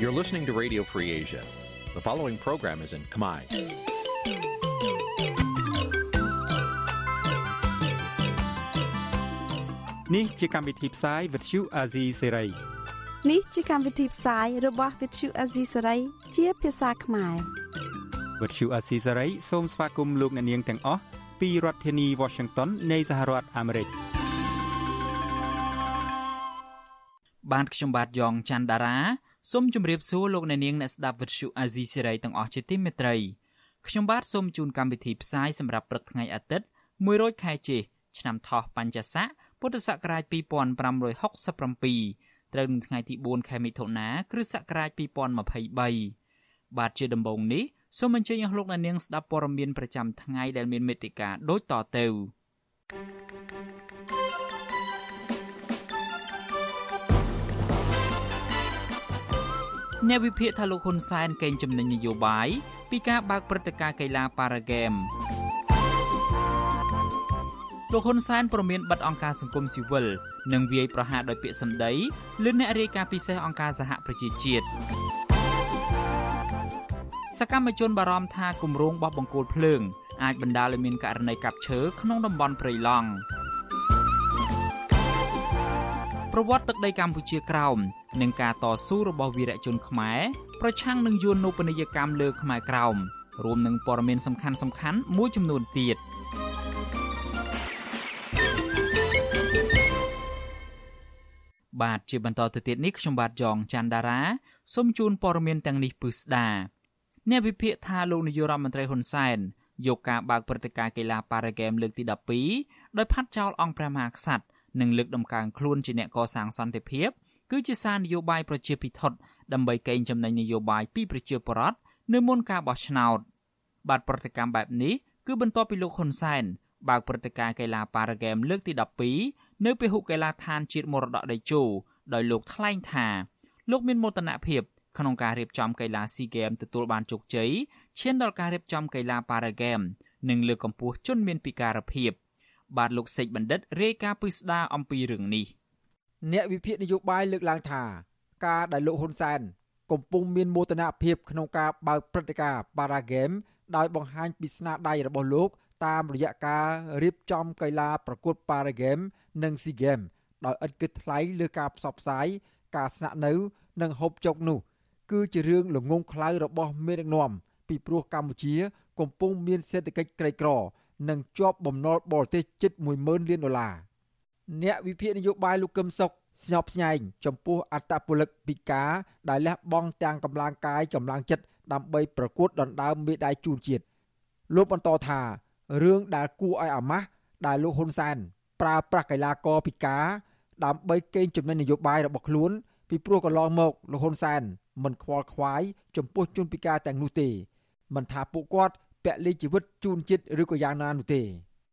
You're listening to Radio Free Asia. The following program is in Khmer. Nǐ chi càm bi tiệp xáy vệt chiu a zì sáy. នេះជាកម្មវិធីផ្សាយរបស់ Vithu Azisari ជាភាសាខ្មែរ វត្តឈូអាស៊ីសេរីសូមស្វាគមន៍លោកអ្នកនាងទាំងអស់ពីរដ្ឋធានី Washington នៃសហរដ្ឋអាមេរិកបានខ្ញុំបាទយ៉ងច័ន្ទដារា សូមជម្រាបសួរលោកអ្នកនាងអ្នកស្ដាប់វិទ្យុអាស៊ីសេរីទាំងអស់ជាទីមេត្រីខ្ញុំបាទសូមជូនកម្មវិធីផ្សាយសម្រាប់ព្រឹកថ្ងៃអាទិត្យ100ខែជេឆ្នាំថោះបัญចស័កពុទ្ធសករាជ2567ត្រូវនឹងថ្ងៃទី4ខែមិថុនាគ្រិស្តសករាជ2023បាទជាដំបូងនេះសូមអញ្ជើញអស់លោកអ្នកនាងស្ដាប់ព័ត៌មានប្រចាំថ្ងៃដែលមានមេត្តាដូចតទៅ អ្នកវិភាគថាលោកហ៊ុនសែនកេងចំណេញនយោបាយពីការបើកព្រឹត្តិការណ៍កីឡាប៉ារ៉ាហ្គេមលោកហ៊ុនសែនប្រមានបិទអង្គការសង្គមស៊ីវិលនិងវាយប្រហារដោយពាក្យសម្ដីលើអ្នករាយការណ៍ពិសេសអង្គការសហប្រជាជាតិសកម្មជនបារម្ភថាគម្រោងបោះបង្គោលភ្លើងអាចបណ្ដាលឲ្យមានករណីកាប់ឈើក្នុងតំបន់ព្រៃឡង់ប្រវត្តិទឹកដីកម្ពុជាក្រោម និងការតស៊ូរបស់វីរៈជនខ្មែរប្រឆាំងនឹងយួននូបនីយកម្មលើខ្មែរក្រោមរួមនឹងព័ត៌មានសំខាន់សំខាន់មួយចំនួនទៀតបាទជាបន្តទៅទៀតនេះខ្ញុំបាទយ៉ងច័ន្ទដារាសូមជូនព័ត៌មានទាំងនេះពឹស្ដាអ្នកវិភាគថាលោកនាយករដ្ឋមន្ត្រីហ៊ុនសែនយកការបើកព្រឹត្តិការណ៍កីឡាប៉ារ៉ាហ្គេមលើកទី12ដោយផាត់ចោលអង្គព្រះមហាក្សត្រនិងលើកដំកើងខ្លួនជាអ្នកកសាងសន្តិភាព គឺជាសារនយោបាយប្រជាពិធដើម្បីកេងចំណេញនយោបាយពីប្រជាពលរដ្ឋនៅមុនការបោះឆ្នោតបាទប្រតិកម្មបែបនេះគឺបន្ទាប់ពីលោកហ៊ុនសែនបើកព្រឹត្តិការណ៍កីឡាប៉ារ៉ាហ្គេមលើកទី12នៅពហុកីឡដ្ឋានជាតិមរតកដីជោដោយលោកថ្លែងថាលោកមានមោទនភាពក្នុងការរៀបចំកីឡាស៊ីហ្គេមទទួលបានជោគជ័យឈានដល់ការរៀបចំកីឡាប៉ារ៉ាហ្គេមនិងលើកកម្ពស់ជនមានពិការភាព បាទលោកសេចបណ្ឌិតរាយការណ៍ពិស្ដារអំពីរឿងនេះ អ្នកវិភាគនយោបាយលើកឡើងថា ការដែលលោកហ៊ុនសែនកំពុងមានមោទនភាពក្នុងការបើកព្រឹត្តិការណ៍ប៉ារ៉ាហ្គេមដោយបង្ហាញពីស្នាដៃរបស់លោក តាមរយៈការរៀបចំកីឡាប្រកួតប៉ារ៉ាហ្គេមនិងស៊ីហ្គេមដោយឥតគិតថ្លៃលើការផ្សព្វផ្សាយការស្នាក់នៅនិងហូបចុកនោះ គឺជារឿងល្ងងខ្លៅរបស់មេដឹកនាំពីព្រោះកម្ពុជា កំពុងមានសេដ្ឋកិច្ចក្រីក្រ និងជាប់បំណុលបរទេសជិត10000លានដុល្លារ អ្នកវិភាគនយោបាយលោកកឹមសុខស្ញប់ស្ញែងចំពោះអត្តពលិកពិការដែលលះបង់ទាំងកម្លាំងកាយកម្លាំងចិត្តដើម្បីប្រកួតដណ្ដើមមេដាយជូនជាតិលោកបន្តថារឿងដែលគួរឲ្យអាម៉ាស់ដែលលោកហ៊ុនសែនប្រើប្រាស់កីឡាករពិការដើម្បីកេងចំណេញនយោបាយរបស់ខ្លួនពីព្រោះកន្លងមកលោកហ៊ុនសែនមិនខ្វល់ខ្វាយចំពោះជនពិការទាំងនោះទេមិនថាពួកគាត់ពលិជីវិតជូនជាតិឬក៏យ៉ាងណានោះទេ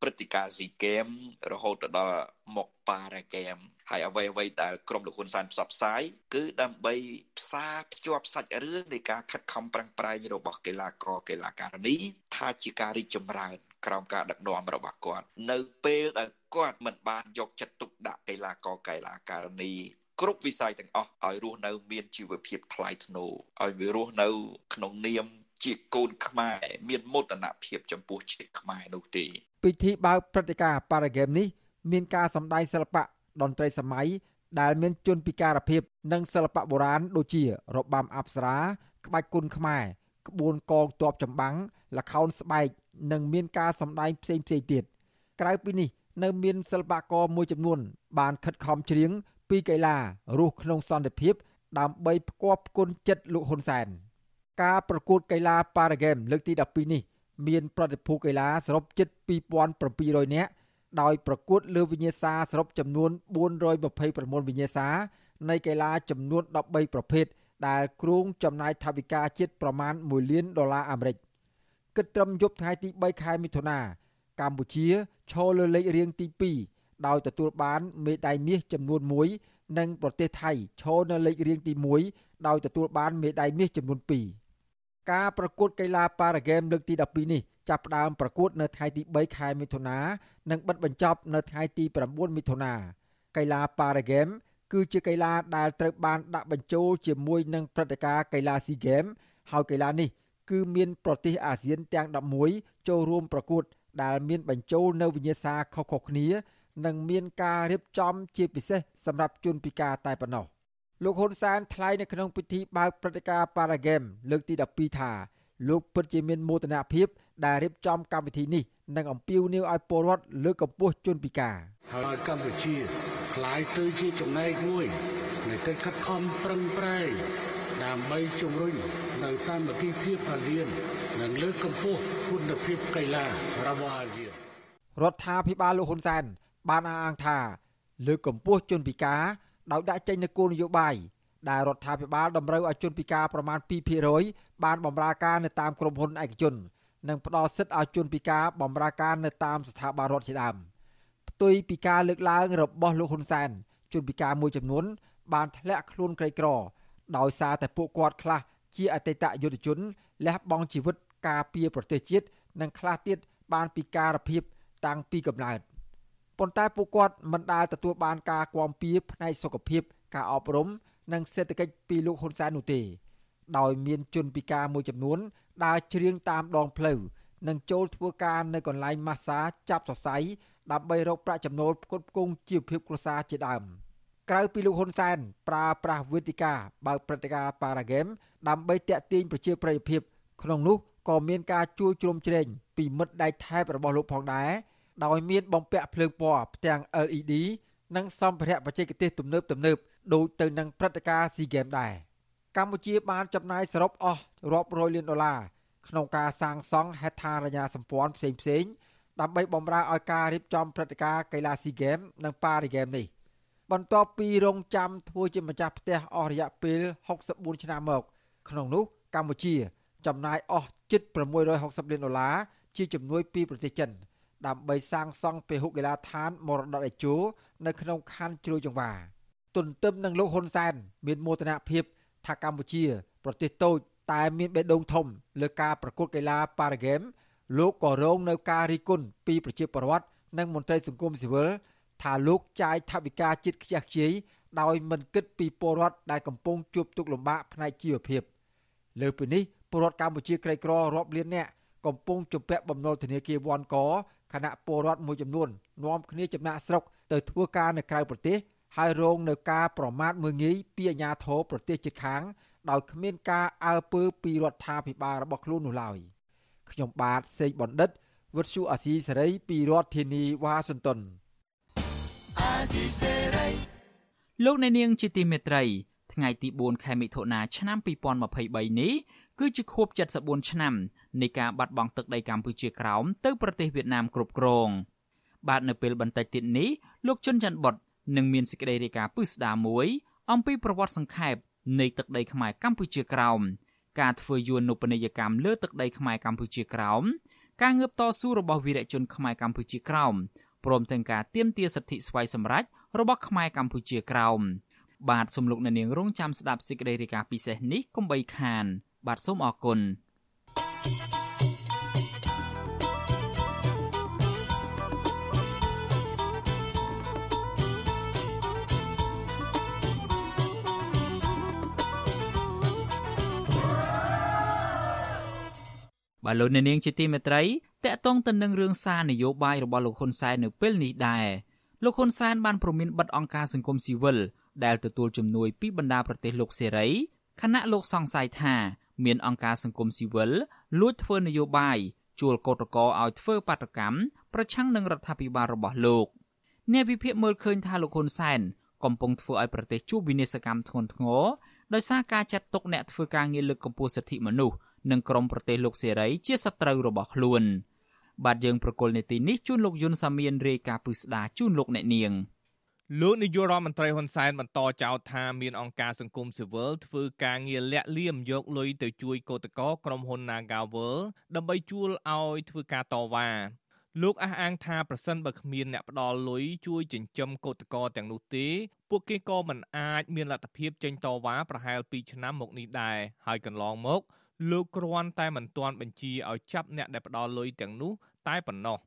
ព្រឹត្តិការណ៍ស៊ីហ្គេមរហូតដល់មកប៉ារ៉ាហ្គេមហើយអ្វីអ្វីដែលក្រុមលោកហ៊ុនសែនផ្សព្វផ្សាយគឺដើម្បីផ្សារភ្ជាប់សាច់រឿងនៃការខិតខំប្រឹងប្រែងរបស់កីឡាករកីឡាការិនីថាជាការរីកចម្រើនក្រោមការដឹកនាំរបស់គាត់ នៅពេលដែលគាត់មិនបានយកចិត្តទុកដាក់កីឡាករកីឡាការិនីគ្រប់វិស័យទាំងអស់ឲ្យរស់នៅមានជីវភាពថ្លៃថ្នូរឲ្យវារស់នៅក្នុងនាមជាកូនខ្មែរមានមោទនភាពចំពោះជាតិខ្មែរនោះទេ ពិធីបើកព្រឹត្តិការណ៍ប៉ារ៉ាហ្គេមនេះមានការសម្ដែងសិល្បៈតន្ត្រីសម័យដែលមានជនពិការភាព និងសិល្បៈបុរាណដូចជា របាំអប្សរាក្បាច់គុនខ្មែរក្បួនកងទ័ពចម្បាំងល្ខោនស្បែកនិងមានការសម្ដែងផ្សេងផ្សេងទៀតក្រៅពីនេះនៅមានសិល្បករមួយចំនួន បានខិតខំច្រៀងពីកីឡារស់ក្នុងសន្តិភាព ដើម្បីផ្គប់ផ្គុនចិត្តលោកហ៊ុនសែនការប្រកួតកីឡាប៉ារ៉ាហ្គេមលើកទី12នេះ មានប្រតិភូកីឡាសរុបជិត2700នាក់ដោយប្រកួតលើវិញ្ញាសាសរុបចំនួន429វិញ្ញាសា នៃកីឡាចំនួន13ប្រភេទដែលគ្រោងចំណាយថវិកាជាតិប្រមាណ1លានដុល្លារអាមេរិកគិតត្រឹមយប់ថ្ងៃទី3ខែមិថុនាកម្ពុជាឈរលើលេខរៀងទី2ដោយទទួលបានមេដាយមាសចំនួន1និងប្រទេសថៃឈរនៅលេខរៀងទី1ដោយទទួលបានមេដាយមាសចំនួន2 ការប្រកួតកីឡាប៉ារ៉ាហ្គេមលើកទី12នេះចាប់ផ្ដើមប្រកួតនៅថ្ងៃទី3ខែមិថុនានិងបិទបញ្ចប់នៅថ្ងៃទី9មិថុនាកីឡាប៉ារ៉ាហ្គេមគឺជាកីឡាដែលត្រូវបានដាក់បញ្ចូលជាមួយនឹងព្រឹត្តិការណ៍កីឡាស៊ីហ្គេមហើយកីឡានេះគឺមានប្រទេសអាស៊ានទាំង11ចូលរួមប្រកួត ដែលមានបញ្ចូលនៅវិញ្ញាសាខុសៗគ្នា និងមានការរៀបចំជាពិសេសសម្រាប់ជនពិការតែប៉ុណ្ណោះ លោកហ៊ុនសែនថ្លែងនៅក្នុងពិធីបើកព្រឹត្តិការណ៍ Paragame លើកទី12ថាលោកពិតជាមានមោទនភាពដែលរៀបចំកម្មវិធីនេះនិងអំពាវនាវឲ្យពលរដ្ឋលើកកម្ពស់ជនពិការហើយកម្ពុជាក្លាយទៅជាចំណែកមួយនៃកិច្ចខិតខំប្រឹងប្រែងដើម្បីជំរុញនៅសាមគ្គីភាពអាស៊ាន និងលើកកម្ពស់គុណភាពកីឡារបស់អាស៊ានរដ្ឋាភិបាលលោកហ៊ុនសែនបានអះអាងថា លើកកម្ពស់ជនពិការ ដោយដាក់ចេញនូវគោលនយោបាយដែលរដ្ឋាភិបាលតម្រូវឲ្យជនពិការប្រមាណ2%បានបម្រើការនៅតាមក្រុមហ៊ុនឯកជននិងផ្ដល់សិទ្ធិឲ្យជនពិការបម្រើការនៅតាមស្ថាប័នរដ្ឋជាដើមផ្ទុយពីការលើកឡើងរបស់លោកហ៊ុនសែនជនពិការមួយចំនួន បានធ្លាក់ខ្លួនក្រីក្រ ដោយសារតែពួកគាត់ខ្លះជាអតីតយុទ្ធជនលះបង់ជីវិតការពារប្រទេសជាតិនិងខ្លះទៀតបានពិការភាពតាំងពីកំណើត ប៉ុន្តែពួកគាត់មិនដែលទទួលបានការគាំពៀផ្នែកសុខភាព ការអប់រំ និងសេដ្ឋកិច្ចពីលោកហ៊ុនសែននោះទេ ដោយមានជនពិការមួយចំនួនដើរច្រៀងតាមដងផ្លូវនិងចូលធ្វើការនៅកន្លែងម៉ាស្សាចាប់សរសៃដើម្បីរកប្រាក់ចំណូលផ្គត់ផ្គង់ជីវភាពគ្រួសារជាដើមក្រៅពីលោកហ៊ុនសែនប្រើប្រាស់វេទិកាបើកព្រឹត្តិការណ៍ Paragame ដើម្បីតាក់ទាញប្រជាប្រិយភាពក្នុងនោះក៏មានការជួយជ្រោមជ្រែងពីមិត្តដៃថែបរបស់លោកផងដែរ ដោយមានបំពាក់ភ្លើងពណ៌ផ្ទាំង LED និងសម្ភារៈបច្ចេកទេសទំនើបទំនើបដូចទៅនឹងព្រឹត្តិការណ៍ SEA Games ដែរកម្ពុជាបានចំណាយសរុបអស់រាប់រយលានដុល្លារក្នុងការសាងសង់ហេដ្ឋារចនាសម្ព័ន្ធផ្សេងផ្សេងដើម្បីបម្រើឲ្យការរៀបចំព្រឹត្តិការណ៍កីឡា SEA Games និង Paris Games នេះបន្ទាប់ពីរងចាំធ្វើជាម្ចាស់ផ្ទះអស់រយៈពេល64ឆ្នាំមក ក្នុងនោះកម្ពុជា ចំណាយអស់ជិត660លានដុល្លារជាជំនួយពីប្រទេសចិន ដើម្បីសាងសង់ពហុកីឡដ្ឋានមរតកឯជោនៅក្នុងខណ្ឌជ្រោយចង្វាទន្ទឹមនឹងលោកហ៊ុនសែនមានមោទនភាពថាកម្ពុជា ប្រទេសតូចតែមានបេះដូងធំលើការប្រកួតកីឡាប៉ារ៉ាហ្គេមលោកក៏រងនៅការរីគុណពីប្រជាពលរដ្ឋនិងមន្ត្រីសង្គមស៊ីវិលថាលោកចាយថវិកាជាតិខ្ជះខ្ជាយដោយមិនគិតពីពលរដ្ឋដែលកំពុងជួបទុក្ខលំបាកផ្នែកជីវភាពលើពីនេះពលរដ្ឋកម្ពុជាក្រីក្ររាប់លាននាក់កំពុងជំពាក់បំណុលធនាគារវ៉ាន់ក ខណៈពលរដ្ឋមួយចំនួននាំគ្នាចំណាក់ស្រុកទៅធ្វើការនៅក្រៅប្រទេសហើយរងនៅការប្រមាថមើលងាយពីអាជ្ញាធរប្រទេសជិតខាង ដោយគ្មានការអើពើពីរដ្ឋាភិបាលរបស់ខ្លួននោះឡើយខ្ញុំបាទសេកបណ្ឌិតវុទ្ធុអាស៊ីសេរីពីរដ្ឋធានីវ៉ាស៊ីនតោនអាស៊ីសេរីលោកអ្នកនាងជាទីមេត្រីថ្ងៃទី4ខែមិថុនាឆ្នាំ2023នេះ គឺជាខួប74ឆ្នាំនៃការបាត់បង់ទឹកដីកម្ពុជាក្រោមទៅប្រទេសវៀតណាមគ្រប់គ្រងបាទនៅពេលបន្តិចទៀតនេះលោកជុនច័ន្ទបុតនឹងមានសេចក្តីរាយការណ៍ពឹស្ដារមួយ អំពីប្រវត្តិសង្ខេបនៃទឹកដីខ្មែរកម្ពុជាក្រោមការធ្វើយួននុបនីយកម្មលើទឹកដីខ្មែរកម្ពុជាក្រោមការងើបតស៊ូរបស់វីរៈជនខ្មែរកម្ពុជាក្រោមព្រមទាំងការទាមទារសិទ្ធិស្វ័យសម្រេចរបស់ខ្មែរកម្ពុជាក្រោមបាទសូមលោកអ្នកនាងរងចាំស្ដាប់សេចក្តីរាយការណ៍ពិសេសនេះកុំបីខាន បាទសូមអរគុណ thank you បាទលោកអ្នកនាងជាទីមេត្រីតកតងទៅនឹងរឿងសារនយោបាយរបស់លោកហ៊ុនសែននៅពេលនេះដែរលោកហ៊ុនសែនបានប្រមានបិទអង្គការសង្គមស៊ីវិលដែលទទួលជំនួយពីបណ្ដាប្រទេសលោកសេរីខណៈលោកសង្ស័យថា មានអង្គការសង្គមស៊ីវិលលួចធ្វើនយោបាយជួលកោតក្រឲ្យធ្វើបាតកម្មប្រឆាំងនឹងរដ្ឋាភិបាលរបស់លោកអ្នកវិភាគមើលឃើញថាលោកហ៊ុនសែនកំពុងធ្វើឲ្យប្រទេសជួបវិនាសកម្មធ្ងន់ធ្ងរដោយសារការចាត់ទុកអ្នកធ្វើការងារលើកកម្ពស់សិទ្ធិមនុស្សនិងក្រមប្រទេសលោកសេរីជាសត្រូវរបស់ខ្លួន បាទយើងប្រកុលនេតិនេះជូនលោកយុនសាមៀនរាយការណ៍ពឹស្ដាជូនលោកអ្នកនាង លោកនាយករដ្ឋមន្ត្រីហ៊ុនសែនបន្តចោទថាមានអង្គការសង្គមស៊ីវិលធ្វើការងារលាក់លៀមយកលុយទៅជួយកោតក្រក្រុមហ៊ុន Nagawal ដើម្បីជួលឲ្យធ្វើការតវ៉ាលោកអះអាងថាប្រសិនបើគ្មានអ្នកផ្ដល់លុយជួយចិញ្ចឹមកោតក្រទាំងនោះទេពួកគេក៏មិនអាចមានលទ្ធភាពចេញតវ៉ាប្រហែល2ឆ្នាំមកនេះដែរហើយកន្លងមក លោកគ្រាន់តែមិនទាន់បញ្ជាឲ្យចាប់អ្នកដែលផ្ដល់លុយទាំងនោះតែប៉ុណ្ណោះ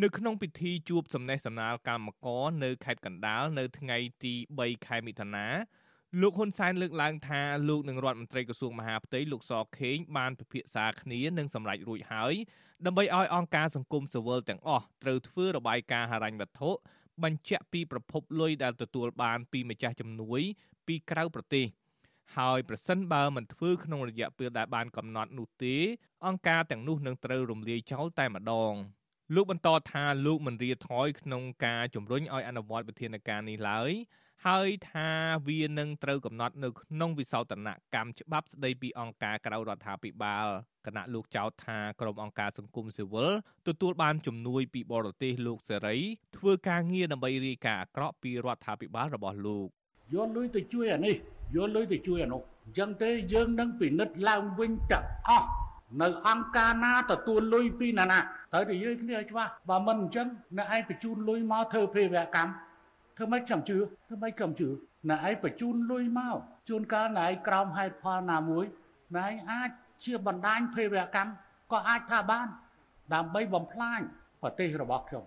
នៅក្នុងពិធីជួបសំណេះសំណាលកម្មករនៅខេត្តកណ្ដាលនៅថ្ងៃទី3ខែមិថុនាលោកហ៊ុនសែនលើកឡើងថាលោកនឹងរដ្ឋមន្ត្រីក្រសួងមហាផ្ទៃលោកសខេងបានពិភាក្សាគ្នានិងសម្រេចរួចហើយដើម្បីឲ្យអង្គការសង្គមស៊ីវិលទាំងអស់ត្រូវធ្វើរបាយការណ៍ហិរញ្ញវត្ថុបញ្ជាក់ពីប្រភពលុយដែលទទួលបានពីម្ចាស់ជំនួយពីក្រៅប្រទេសហើយប្រសិនបើមិនធ្វើក្នុងរយៈពេលដែលបានកំណត់នោះទេអង្គការទាំងនោះនឹងត្រូវរំលាយចោលតែម្ដង លោកបន្តថាលោកមិនរៀថយក្នុងការជំរុញឲ្យអនុវត្តវិធានការនេះឡើយហើយថាវានឹងត្រូវកំណត់នៅក្នុងវិសោធនកម្មច្បាប់ស្ដីពីអង្គការក្រៅរដ្ឋាភិបាលគណៈលោកចោទថាក្រុមអង្គការសង្គមស៊ីវិលទទួលបានជំនួយពីបរទេសលោកសេរីធ្វើការងារដើម្បីរាយការណ៍អាក្រក់ពីរដ្ឋាភិបាលរបស់លោកយកលុយទៅជួយអានេះយកលុយទៅជួយអានោះអញ្ចឹងទេយើងនឹងពិនិត្យឡើងវិញទាំងអស់ នៅអង្គការណាទទួលលុយពីណាណាត្រូវតែយើងគ្នាឲ្យច្បាស់បើមិនអញ្ចឹងអ្នកឯងបញ្ជូនលុយមកធ្វើភេរវកម្មធ្វើម៉េចខ្ញុំជឿធ្វើម៉េចខ្ញុំជឿអ្នកឯងបញ្ជូនលុយមកជួនកាលអ្នកឯងក្រោមហេតុផលណាមួយអ្នកឯងអាចជាបណ្ដាញភេរវកម្មក៏អាចថាបាន ដើម្បីបំផ្លាញប្រទេសរបស់ខ្ញុំ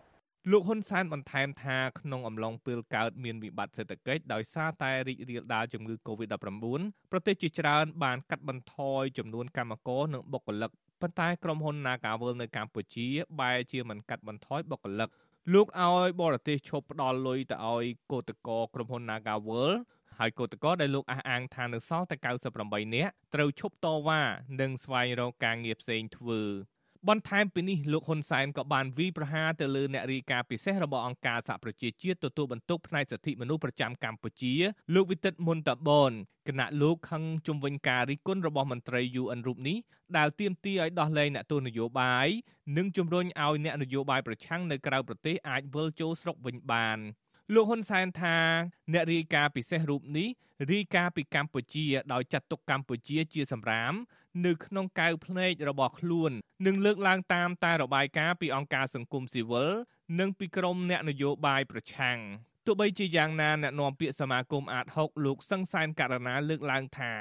លោកហ៊ុនសែនបន្ថែមថាក្នុងអំឡុងពេលកើតមានវិបត្តិសេដ្ឋកិច្ចដោយសារតែរីករាលដាលជំងឺ Covid-19 ប្រទេសជាច្រើនបានកាត់បន្ថយចំនួនកម្មករនិងបុគ្គលិកប៉ុន្តែក្រុមហ៊ុន Nagavel នៅកម្ពុជាបែរជាមិនកាត់បន្ថយបុគ្គលិកលោកឲ្យបរទេសឈប់ផ្ដល់លុយទៅឲ្យកោតក្រក្រុមហ៊ុន Nagavel ហើយកោតក្រដែលលោកអះអាងថានៅសល់តែ98នាក់ត្រូវឈប់តវ៉ានិងស្វែងរកការងារផ្សេងធ្វើ បន្ថែមពីនេះលោកហ៊ុនសែនក៏បានវីប្រហារទៅលើអ្នករាយការណ៍ពិសេសរបស់អង្គការសហប្រជាជាតិទទួលបន្ទុកផ្នែកសិទ្ធិមនុស្សប្រចាំកម្ពុជាលោកវិទិតមុនតាបនគណៈលោកខឹងជំវិញការរិះគន់របស់មន្ត្រី UN រូបនេះដែលទាមទារឲ្យដោះលែងអ្នកទោសនយោបាយនិងជំរុញឲ្យអ្នកនយោបាយប្រឆាំងនៅក្រៅប្រទេសអាចវិលចូលស្រុកវិញបានលោកហ៊ុនសែនថាអ្នករាយការណ៍ពិសេសរូបនេះ រាយការណ៍ពីកម្ពុជា ដោយចាត់ទុកកម្ពុជាជាសម្រាម នៅក្នុងកៅភ្នែករបស់ខ្លួននិងលើកឡើងតាមតែរបាយការណ៍ពីអង្គការសង្គមស៊ីវិលនិងពីក្រមអ្នកនយោបាយប្រឆាំងទោះបីជាយ៉ាងណាអ្នកនាំពាក្យសមាគមអាត6លោកសង្សានករណាលើកឡើងថា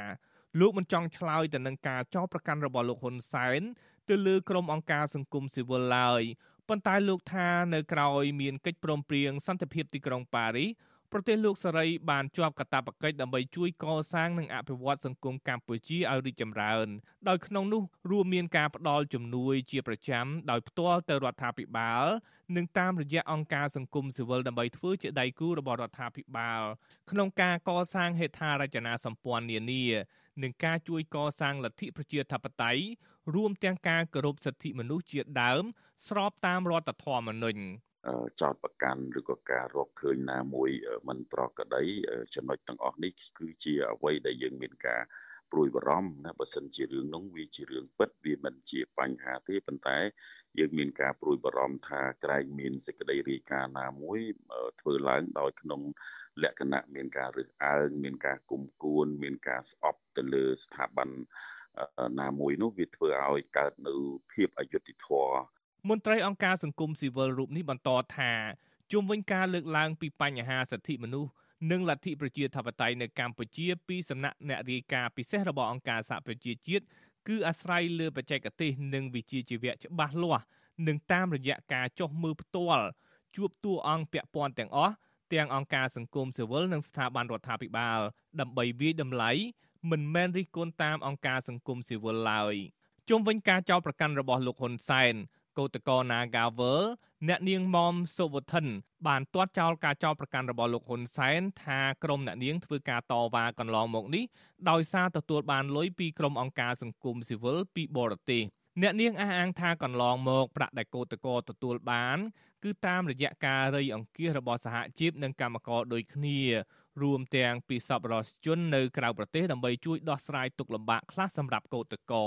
លោកមិនចង់ឆ្លើយទៅនឹងការចោទប្រកាន់របស់លោកហ៊ុនសែនទៅលើក្រុមអង្គការសង្គមស៊ីវិលឡើយប៉ុន្តែលោកថានៅក្រៅមានកិច្ចព្រមព្រៀងសន្តិភាពទីក្រុងប៉ារីស ប្រទេសលោកសេរីបានជាប់កាតព្វកិច្ចដើម្បីជួយកសាងនិងអភិវឌ្ឍសង្គមកម្ពុជាឲ្យរីកចម្រើនដោយក្នុងនោះរួមមានការផ្ដល់ជំនួយជាប្រចាំដោយផ្ទាល់ទៅរដ្ឋាភិបាល និងតាមរយៈអង្គការសង្គមស៊ីវិលដើម្បីធ្វើជាដៃគូរបស់រដ្ឋាភិបាល ក្នុងការកសាងហេដ្ឋារចនាសម្ព័ន្ធនានានិងការជួយកសាងលទ្ធិប្រជាធិបតេយ្យរួមទាំងការគោរពសិទ្ធិមនុស្សជាដើម ស្របតាមរដ្ឋធម្មនុញ្ញ ចោតប្រកាន់ឬក៏ការរកឃើញណាមួយមិនប្រក្រតីចំណុចទាំងអស់នេះគឺជាអ្វីដែលយើងមានការព្រួយបារម្ភណាបើសិនជារឿងនោះវាជារឿងពិតវាមិនជាបញ្ហាទេប៉ុន្តែ យើងមានការព្រួយបារម្ភថាក្រែងមានសេចក្តីរាយការណ៍ណាមួយធ្វើឡើងដោយក្នុងលក្ខណៈមានការរើសអើងមានការគុំគួន មានការស្អប់ទៅលើស្ថាប័នណាមួយនោះវាធ្វើឲ្យកើតនៅភាពអយុត្តិធម៌ មន្ត្រីអង្គការសង្គមស៊ីវិលរូបនេះបន្តថាជុំវិញការលើកឡើងពីបញ្ហាសិទ្ធិមនុស្សនិងលទ្ធិប្រជាធិបតេយ្យនៅកម្ពុជាពីសំណាក់អ្នករាយការណ៍ពិសេសរបស់អង្គការសហប្រជាជាតិគឺអាស្រ័យលើបច្ចេកទេសនិងវិជ្ជាជីវៈច្បាស់លាស់និងតាមរយៈការចុះមើលផ្ទាល់ជួបតួអង្គពាក់ព័ន្ធទាំងអស់ទាំងអង្គការសង្គមស៊ីវិលនិងស្ថាប័នរដ្ឋាភិបាលដើម្បីវាយតម្លៃមិនមែនរិះគន់តាមអង្គការសង្គមស៊ីវិលឡើយជុំវិញការចោទប្រកាន់របស់លោកហ៊ុនសែន កោតកោ Nagavel អ្នកនាងមុំសុវធិន បានទាត់ចោលការចោទប្រកាន់របស់លោកហ៊ុនសែនថាក្រុមអ្នកនាងធ្វើការតវ៉ាកន្លងមកនេះដោយសារទទួលបានលុយពីក្រុមអង្គការសង្គមស៊ីវិលពីបរទេសអ្នកនាងអះអាងថាកន្លងមកប្រាក់ដែលកោតកោទទួលបាន គឺតាមរយៈការរៃអង្គាសរបស់សហជីពនិងកម្មករដូចគ្នារួមទាំងពីសប្បុរសជននៅក្រៅប្រទេសដើម្បីជួយដោះស្រាយទុក្ខលំបាកខ្លះសម្រាប់កោតកោ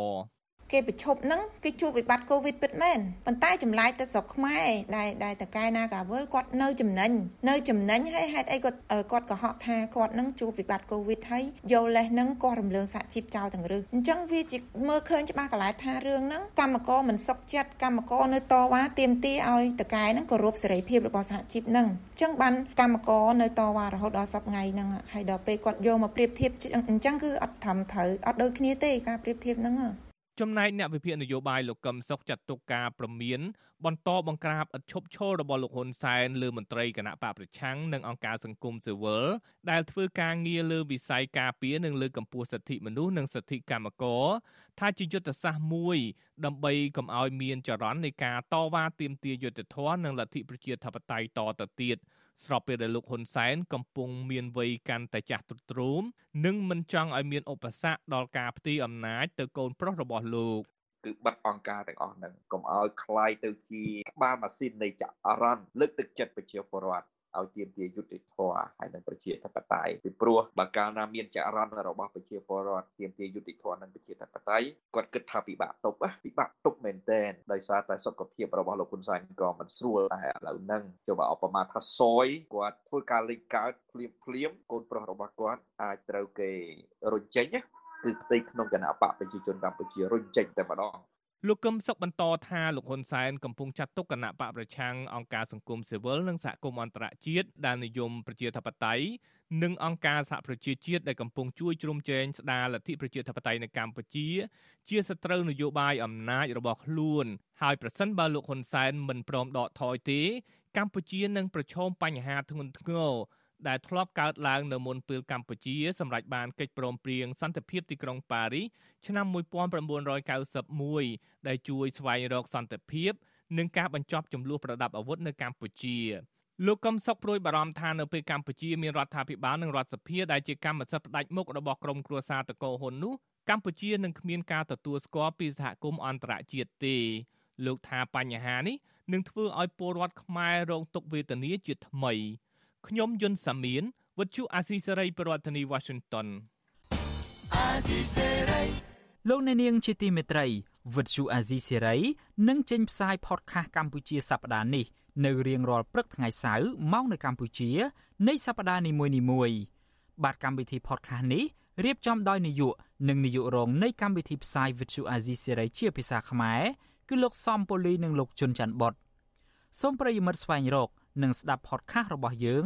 គេប្រឈប់នឹងគេជួបវិបត្តិកូវីដពិតមែនប៉ុន្តែចម្លែកទៅស្រុកខ្មែរដែលដែលតកែណាកាវលគាត់នៅចំណេញនៅចំណេញហើយហេតុអីគាត់គាត់កុហកថាគាត់នឹងជួបវិបត្តិកូវីដហើយយកលេសនឹងគាត់រំលើងសហជីពចោលទាំងរឹសអញ្ចឹងវាជាមើលឃើញច្បាស់កន្លែងថារឿងហ្នឹងកម្មករមិនសុខចិត្តកម្មករនៅតវ៉ាទាមទារឲ្យតកែហ្នឹងគោរពសេរីភាពរបស់សហជីពហ្នឹងអញ្ចឹងបានកម្មករនៅតវ៉ារហូតដល់សប្តាហ៍ហ្នឹងហើយដល់ពេលគាត់យកមកប្រៀបធៀបអញ្ចឹងគឺអត់ត្រឹមត្រូវអត់ដូចគ្នាទេការប្រៀបធៀបហ្នឹង ចំណែកអ្នកវិភាគនយោបាយលោកកឹមសុខចាត់ទុកការប្រមានបន្តបង្ក្រាបឥតឈប់ឈររបស់លោកហ៊ុនសែនលើមន្ត្រីគណៈបកប្រឆាំងនិងអង្គការសង្គមស៊ីវិលដែលធ្វើការងារលើវិស័យការពារនិងលើកកម្ពស់សិទ្ធិមនុស្សនិងសិទ្ធិកម្មករថាជាយុទ្ធសាស្ត្រមួយ ដើម្បីកុំឲ្យមានចរន្តនៃការតវ៉ាទាមទារយុត្តិធម៌និងលទ្ធិប្រជាធិបតេយ្យតទៅទៀត ស្របពេលដែលលោកហ៊ុនសែនកំពុងមានវ័យកាន់តែចាស់ទ្រុឌទ្រោមនិងមិនចង់ឲ្យមានឧបសគ្គដល់ការផ្ទេរអំណាចទៅកូនប្រុសរបស់លោកគឺបិទអង្គការទាំងអស់ហ្នឹងកុំឲ្យคล้ายទៅជាក្បាលម៉ាស៊ីននៃចរន្តលើកទឹកចិត្តប្រជាពលរដ្ឋ ឲ្យទាមទារយុត្តិធម៌ហើយនឹងប្រជាធិបតេយ្យពីព្រោះបើកាលណាមានចរន្តរបស់ប្រជាពលរដ្ឋទាមទារយុត្តិធម៌និងប្រជាធិបតេយ្យគាត់គិតថាពិបាកទប់ពិបាកទប់មែនទែនដោយសារតែសុខភាពរបស់លោកហ៊ុនសែនក៏មិនស្រួលតែឥឡូវហ្នឹងចុះបើឧបមាថាសយគាត់ធ្វើការលេងកើតភ្លាមភ្លាមកូនប្រុសរបស់គាត់អាចត្រូវគេរុញចេញគឺផ្ទៃក្នុងគណៈបកប្រជាជនកម្ពុជារុញចេញតែម្ដង លោកកឹមសុខបន្តថាលោកហ៊ុនសែនកំពុងចាត់ទុកគណៈបកប្រឆាំងអង្គការសង្គមស៊ីវិលនិងសហគមន៍អន្តរជាតិដែលនិយមប្រជាធិបតេយ្យនិងអង្គការសហប្រជាជាតិដែលកំពុងជួយជ្រោមជ្រែងស្ដារលទ្ធិប្រជាធិបតេយ្យនៅកម្ពុជា ជាសត្រូវនយោបាយអំណាចរបស់ខ្លួនហើយប្រសិនបើលោកហ៊ុនសែនមិនព្រមដកថយទេ កម្ពុជានឹងប្រឈមបញ្ហាធ្ងន់ធ្ងរ ដែលធ្លាប់កើតឡើងនៅមុនពេលកម្ពុជាសម្រេចបានកិច្ចព្រមព្រៀងសន្តិភាពទីក្រុងប៉ារីសឆ្នាំ1991ដែលជួយស្វែងរកសន្តិភាព និងការបញ្ចប់ចំនួនប្រដាប់អាវុធនៅកម្ពុជាលោកកឹមសុខព្រួយបារម្ភថានៅពេលកម្ពុជាមានរដ្ឋាភិបាលនិងរដ្ឋសភាដែលជាកម្មសិទ្ធិផ្ដាច់មុខរបស់ក្រុមគ្រួសារតកោហ៊ុននោះកម្ពុជានឹងគ្មានការទទួលស្គាល់ពីសហគមន៍អន្តរជាតិទេលោកថាបញ្ហានេះនឹងធ្វើឲ្យពលរដ្ឋខ្មែររងទុក្ខវេទនាជាថ្មី ខ្ញុំយុនសាមៀនវិទ្យុអាស៊ីសេរីប្រធានាធិបតី Washington អាស៊ីសេរីលោកអ្នកនាងជាទីមេត្រីវិទ្យុអាស៊ីសេរីនឹងចេញផ្សាយ podcast កម្ពុជាសប្តាហ៍នេះនៅរៀងរាល់ព្រឹកថ្ងៃសៅរ៍ម៉ោងនៅកម្ពុជានៃសប្តាហ៍នីមួយៗបាទកម្មវិធី podcast នេះរៀបចំដោយនាយកនិងនាយករងនៃកម្មវិធីផ្សាយ Vithu Azizi Serai ជាភាសាខ្មែរគឺលោកសំពូលីនិងលោកជុនច័ន្ទបុតសូមប្រិយមិត្តស្វែងរក និងស្ដាប់ podcast របស់យើង